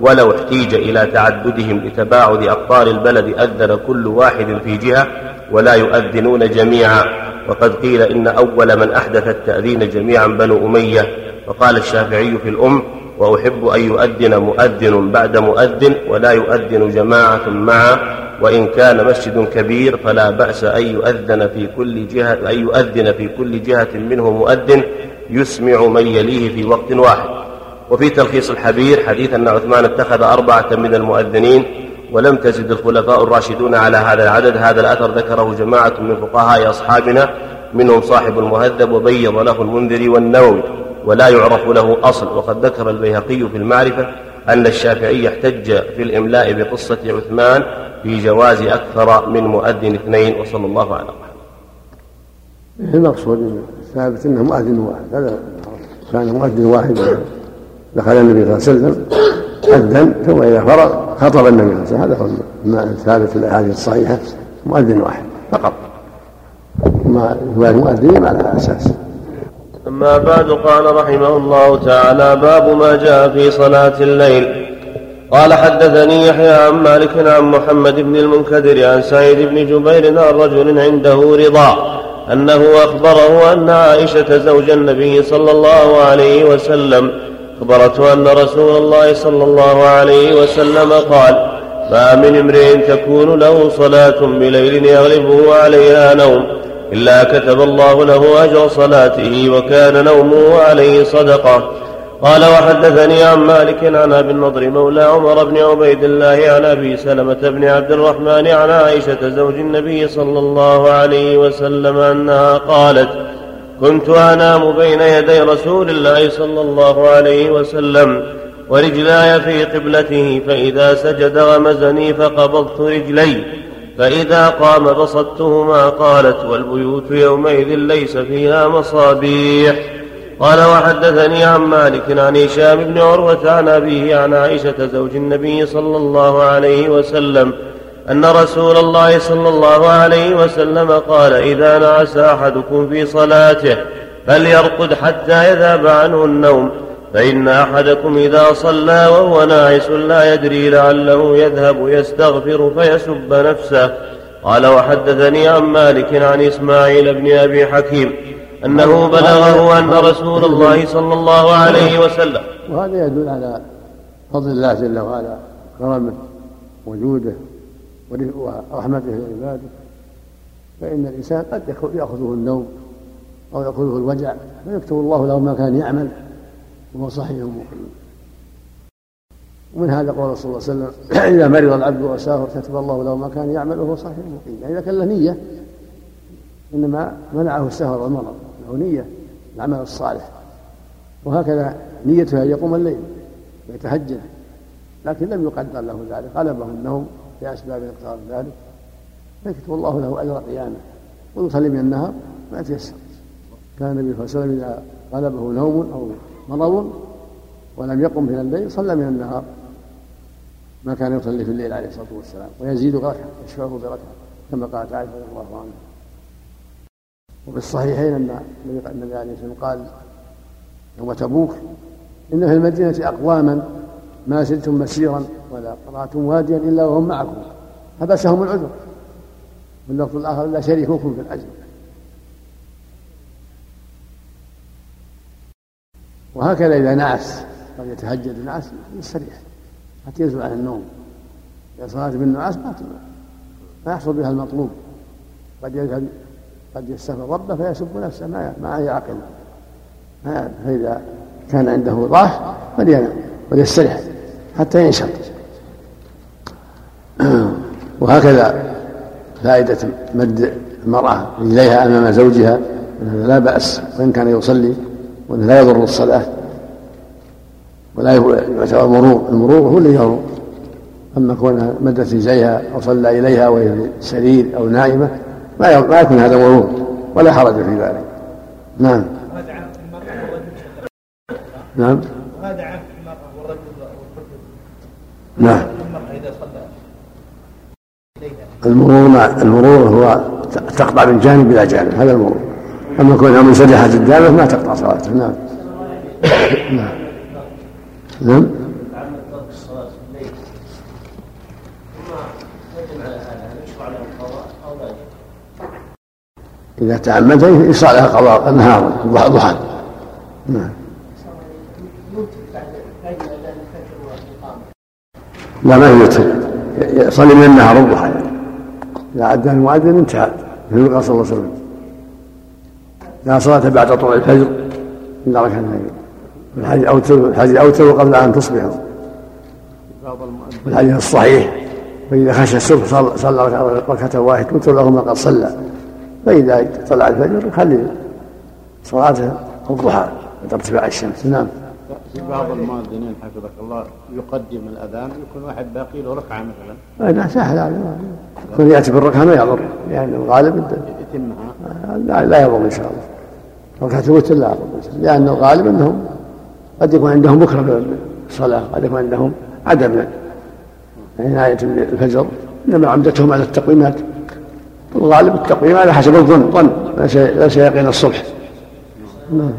S1: ولو احتيج إلى تعددهم لتباعد أقطار البلد أذن كل واحد في جهة ولا يؤذنون جميعا. وقد قيل إن أول من أحدث التأذين جميعا بنو أمية. وقال الشافعي في الأم وأحب أن يؤذن مؤذن بعد مؤذن ولا يؤذن جماعة معا وإن كان مسجد كبير فلا بأس أن يؤذن في كل جهة أن يؤذن في كل جهة منه مؤذن يسمع من يليه في وقت واحد. وفي تلخيص الحبير حديث أن عثمان اتخذ أربعة من المؤذنين ولم تزد الخلفاء الراشدون على هذا العدد. هذا الأثر ذكره جماعة من فقهاء أصحابنا منهم صاحب المهذب وبيض له المنذري والنووي. ولا يعرف له أصل. وقد ذكر البيهقي في المعرفة أن الشافعي احتج في الإملاء بقصة عثمان في جواز أكثر من مؤذن اثنين وصلى الله على محمد.
S2: المقصود؟ الثابت أنه مؤذن واحد. هذا كان مؤذن واحد. دخل النبي صلى الله عليه وسلم أذن ثم إذا فرغ خطب النبي صلى الله عليه وسلم. هذا هو الثابت في الأحاديث الصحيحة مؤذن واحد فقط. ما المؤذنين على أساس.
S1: أما بعد قال رحمه الله تعالى باب ما جاء في صلاة الليل. قال حدثني يحيى عن مالك عن محمد بن المنكدر عن سعيد بن جبير عن رجل عنده رضا أنه أخبره أن عائشة زوج النبي صلى الله عليه وسلم أخبرته أن رسول الله صلى الله عليه وسلم قال ما من امرئ تكون له صلاة بليل يغلبه عليها نوم. إلا كتب الله له أجر صلاته وكان نومه عليه صدقة. قال وحدثني عن مالك عن أبي النضر مولى عمر بن عبيد الله عن أبي سلمة بن عبد الرحمن عن عائشة زوج النبي صلى الله عليه وسلم أنها قالت كنت أنام بين يدي رسول الله صلى الله عليه وسلم ورجلاي في قبلته فإذا سجد غمزني فقبضت رجلي. فإذا قام بسطتهما قالت والبيوت يومئذ ليس فيها مصابيح. قال وحدثني عن مالك عن هشام بن عروة عن أبيه عن عائشة زوج النبي صلى الله عليه وسلم أن رسول الله صلى الله عليه وسلم قال إذا نعس أحدكم في صلاته فليرقد حتى يذهب عنه النوم. فإن أحدكم إذا صلى وهو ناعس لا يدري لعله يذهب يستغفر فيسب نفسه. قال وحدثني عن مالك عن إسماعيل بن أبي حكيم أنه بلغه أن رسول الله صلى الله عليه وسلم.
S2: وهذا يدل على فضل الله جل وعلا كرمه وجوده ورحمته لعباده. فإن الإنسان قد يأخذه النوم أو يأخذه الوجع فيكتب الله له ما كان يعمل. وهو صحيح مقيم ومن هذا قول صلى الله عليه وسلم إذا مرض العبد وسافر كتب الله له ما كان يعمل وهو صحيح مقيم يعني إذا كان له نية إنما منعه السفر والمرض له نية العمل الصالح. وهكذا نيته أن يقوم الليل ويتهجد. لكن لم يقدر له ذلك. غلبه النوم لأسباب إقدار ذلك فيكتب الله له أجر قيامه. ويصلي من النهار ما يتيسر. كان النبي صلى الله عليه وسلم إذا غلبه نوم أو مرض ولم يقم من الليل صلى من النهار. ما كان يصلي في الليل عليه الصلاة والسلام ويزيد ركعة يشفعه بركعة كما قالت عائشه رضي الله عنها وفي الصحيحين أن النبي عليه الصلاة والسلام قال يوم تبوك إن في المدينة أقواما ما سرتم مسيرا ولا قرأتم واديا إلا وهم معكم حبسهم العذر. في اللفظ الآخر لا شريككم في الأجر. وهكذا إذا نعس قد يتهجد النعاس يستريح حتى يزول عن النوم. إذا صلاة بالنعاس ما ما يحصل بها المطلوب. قد يذهب قد يستغفر ربه فيسب نفسه. ما ما يعقل فإذا كان عنده ضعف فلينام وليستريح حتى ينشط. وهكذا فائدة مد المرأة رجليها أمام زوجها لا بأس وإن كان يصلي وأنه لا يضر الصلاة ولا يعتبر مرور المرور هو اللي يمر أما كونها مدت رجليها أو صلى إليها وهي في سرير أو نائمة ما ما يكون هذا مرور ولا حرج في ذلك. نعم. نعم. عام المرأة والرجل نعم. المرأة إذا صلى المرور المرور هو تقطع من جانب إلى جانب هذا المرور. أما كونها منسدحة قدامه ما تقطع صلاته. نعم. نعم. نعم. إذا تعمد يشرع قضاء النهار ضحى نعم. لا ما يوتر. يصلي من النهار الضحى إذا أدى المؤذن انتهى. مثل قال صلى الله عليه وسلم. لا صلاة بعد طلوع الفجر إلا ركعتين الحديث أوتر الحديث أوتر قبل أن تصبحوا والحديث الصحيح. فإذا خشى الصبح صلى ركعة واحدة توتر له ما قد صلى. فإذا طلع الفجر يخلي صلاته الضحى عند ارتفاع الشمس. نعم.
S9: في بعض المؤذنين حفظك الله يقدم الأذان يكون واحد باقي له ركعة مثلا.
S2: أي نعم سهل هذا يكون يأتي بالركعة ما يضر. يعني الغالب
S9: يتمها.
S2: لا لا يضر إن شاء الله. ركعه الوتر لا يضر لأن الغالب أنهم قد يكون عندهم بكرة بالصلاة قد يكون عندهم عدم عناية الفجر إنما عمدتهم على التقويمات. الغالب التقويم على حسب الظن ظن. ليس يقين الصبح. نعم.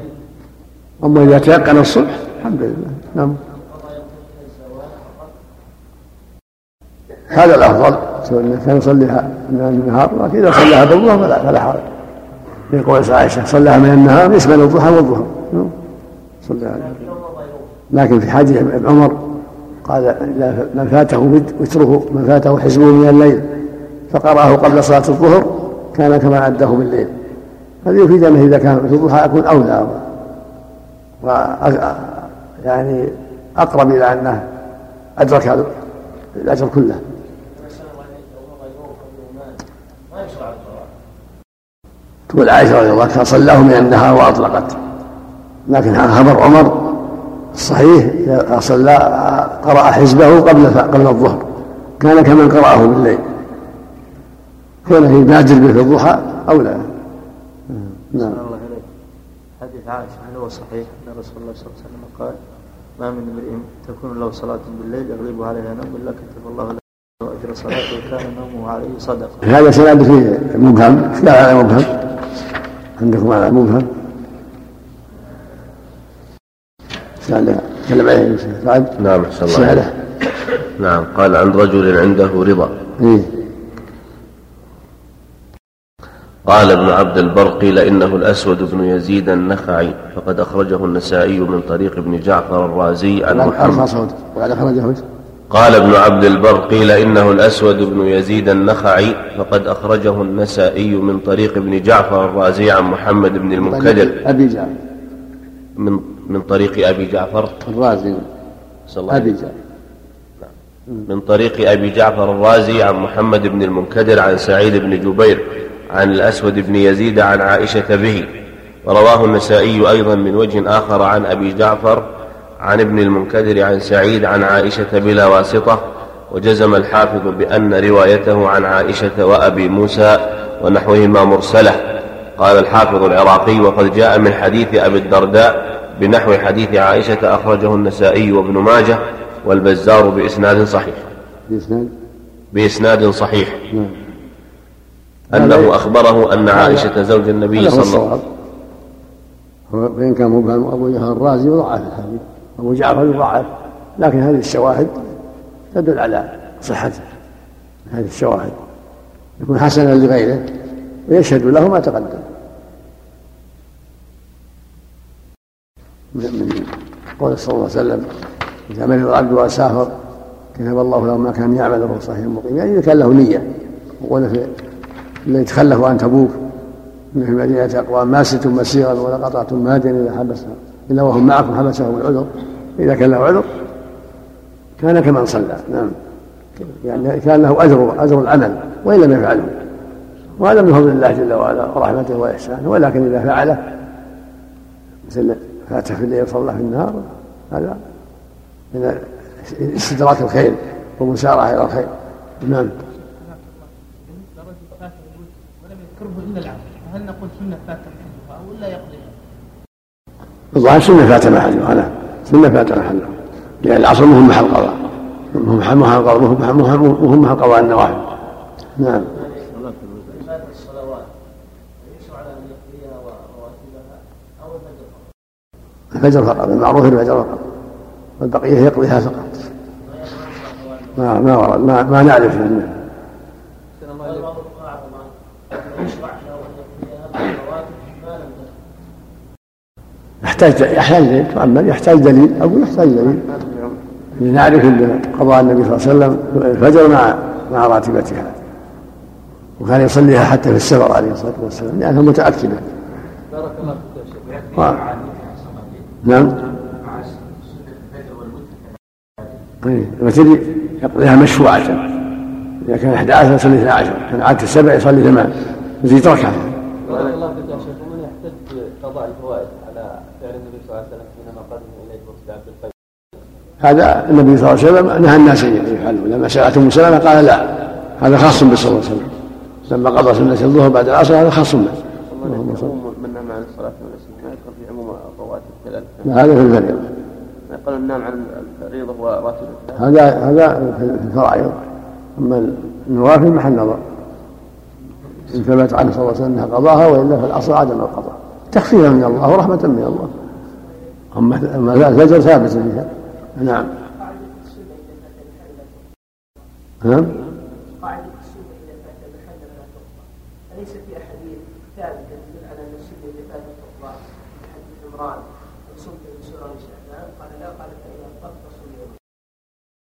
S2: أما إذا تيقن الصبح الحمد لله. نعم. هذا الأفضل. سواء كان يصليها النهار لكن إذا صلىها فلا فلا حرج. يقول عائشة صلىها من النهار يشمل الضحى والظهر. صلى لكن في حديث ابن عمر قال من فاته وتره من فاته حزبه من الليل فقرأه قبل صلاة الظهر كان كما أداه بالليل. هذا يفيد أنه إذا كان في الضحى يكون أولى. و يعني أقرب إلى أنه أدرك الأجر كله. تقول عائشة رضي الله عنها صلاه من النهار وأطلقت. لكن خبر عمر الصحيح صلى قرأ حزبه قبل قبل الظهر. كان كمن قرأه بالليل. كونه يبادر به في الضحى أولى
S3: نعم. الله إليك حديث عائشة هل هو صحيح أن رسول الله صلى الله عليه وسلم قال ما من امرئ تكون له صلاة بالليل يغلب عليها نوم إلا كتب الله له أجر صلاته وكان نومه عليه صدقة.
S2: هذا سند فيه مبهم على مبهم. عندكم على مبهم سأل تكلم عليه بعد؟
S1: نعم أحسن الله.
S2: سأله
S1: نعم قال عن رجل عنده رضا.
S2: إيه.
S1: قال ابن عبد البر قيل إنه الأسود بن يزيد النخعي فقد أخرجه النسائي من طريق ابن جعفر الرازي عن محمد.
S2: صوت وقد أخرجه.
S1: قال ابن عبد البر قيل إنه الأسود بن يزيد النخعي فقد أخرجه النسائي من طريق ابن جعفر الرازي عن محمد بن المنكدر.
S2: أبي جعفر.
S1: من من طريق أبي جعفر.
S2: الرازي.
S1: صلى الله
S2: أبي
S1: عليه وسلم.
S2: جعفر.
S1: من طريق أبي جعفر الرازي عن محمد بن المنكدر عن سعيد بن جبير عن الأسود بن يزيد عن عائشة به. ورواه النسائي أيضا من وجه آخر عن أبي جعفر عن ابن المنكدر عن سعيد عن عائشة بلا واسطة وجزم الحافظ بأن روايته عن عائشة وأبي موسى ونحوهما مرسلة. قال الحافظ العراقي وقد جاء من حديث أبي الدرداء بنحو حديث عائشة أخرجه النسائي وابن ماجه والبزار بإسناد صحيح.
S2: بإسناد؟
S1: بإسناد صحيح.
S2: نعم.
S1: أنه أخبره أن عائشة زوج النبي صلى الله
S2: الصواب. هو وإن كان مبهم أبو جعفر الرازي يضعف الحديث. أبو جعفر يضعف لكن هذه الشواهد تدل على صحته. هذه الشواهد. يكون حسنا لغيره ويشهد له ما تقدم. من قول صلى الله عليه وسلم إذا مرض العبد وسافر كتب الله له ما كان يعمل وهو صحيح مقيم. يعني إذا كان له نية. وقول في الذي تخلفوا عن تبوك إن في المدينة أقوام ما سرتم مسيرا ولا قطعتم ماديا إلا حبسهم إلا وهم معكم حبسهم العذر. إذا كان له عذر كان كمن صلى نعم. يعني كان له أجر أجر العمل وإن لم يفعله. وهذا من فضل الله جل وعلا ورحمته وإحسانه ولكن إذا فعله مثل فاته في الليل صلى في النهار هذا من استدراك الخير والمسارعة إلى الخير. نعم.
S4: يذكره الا العصر فهل نقول سنة فات محلها أو لا يقضيها؟
S2: الظاهر سنة فات محله أنا سنة فات محله لأن العصر مهم محل قضاء. مهم محل قضاء مهم محل قضاء النوافل نعم.
S5: الفجر فقط
S2: المعروف الفجر فقط. والبقية يقضيها فقط. ما ما ورد ما, ما نعرف منه
S5: قال بعض الفقهاء طبعا يشرع له ان يقضيها بالرواتب ما لم تدخل
S2: يحتاج يحتاج دليل تؤمل يحتاج دليل أو يحتاج دليل. لنعرف أن قضاء النبي صلى الله عليه وسلم الفجر مع مع راتبتها. وكان يصليها حتى في السفر عليه الصلاة والسلام لأنها متأكدة.
S3: بارك الله فيك.
S2: نعم. إيه، الوتر يقضيها مشفوعة. إذا كان 11 يصلي 12 كان عادة السبع يصلي ثمان يزيد ركعة
S3: بارك الله فيك يا شيخ ومن يحتج بقضاء الفوائد على فعل النبي صلى الله عليه وسلم حينما قدم اليه وفد عبد القيس
S2: هذا النبي صلى الله عليه وسلم نهى الناس أن يفعلوا لما سالته ام سلمه قال لا هذا خاص به صلى الله عليه وسلم. لما قضى سنة الظهر بعد العصر هذا خاص به. اللهم
S3: من نام عن الصلاه ما يدخل في عموم
S2: هذا في
S3: الفريضة. يقول النام عن الفريضه وراتب
S2: هذا هذا في الفرائض. أما النوافل محل نظر. إن ثبت عنه صلى الله عليه وسلم أنها قضاها والا فالاصل عدم القضاء. تخفيفا من الله ورحمة من الله. أما الفجر ثابت فيها نعم. نعم.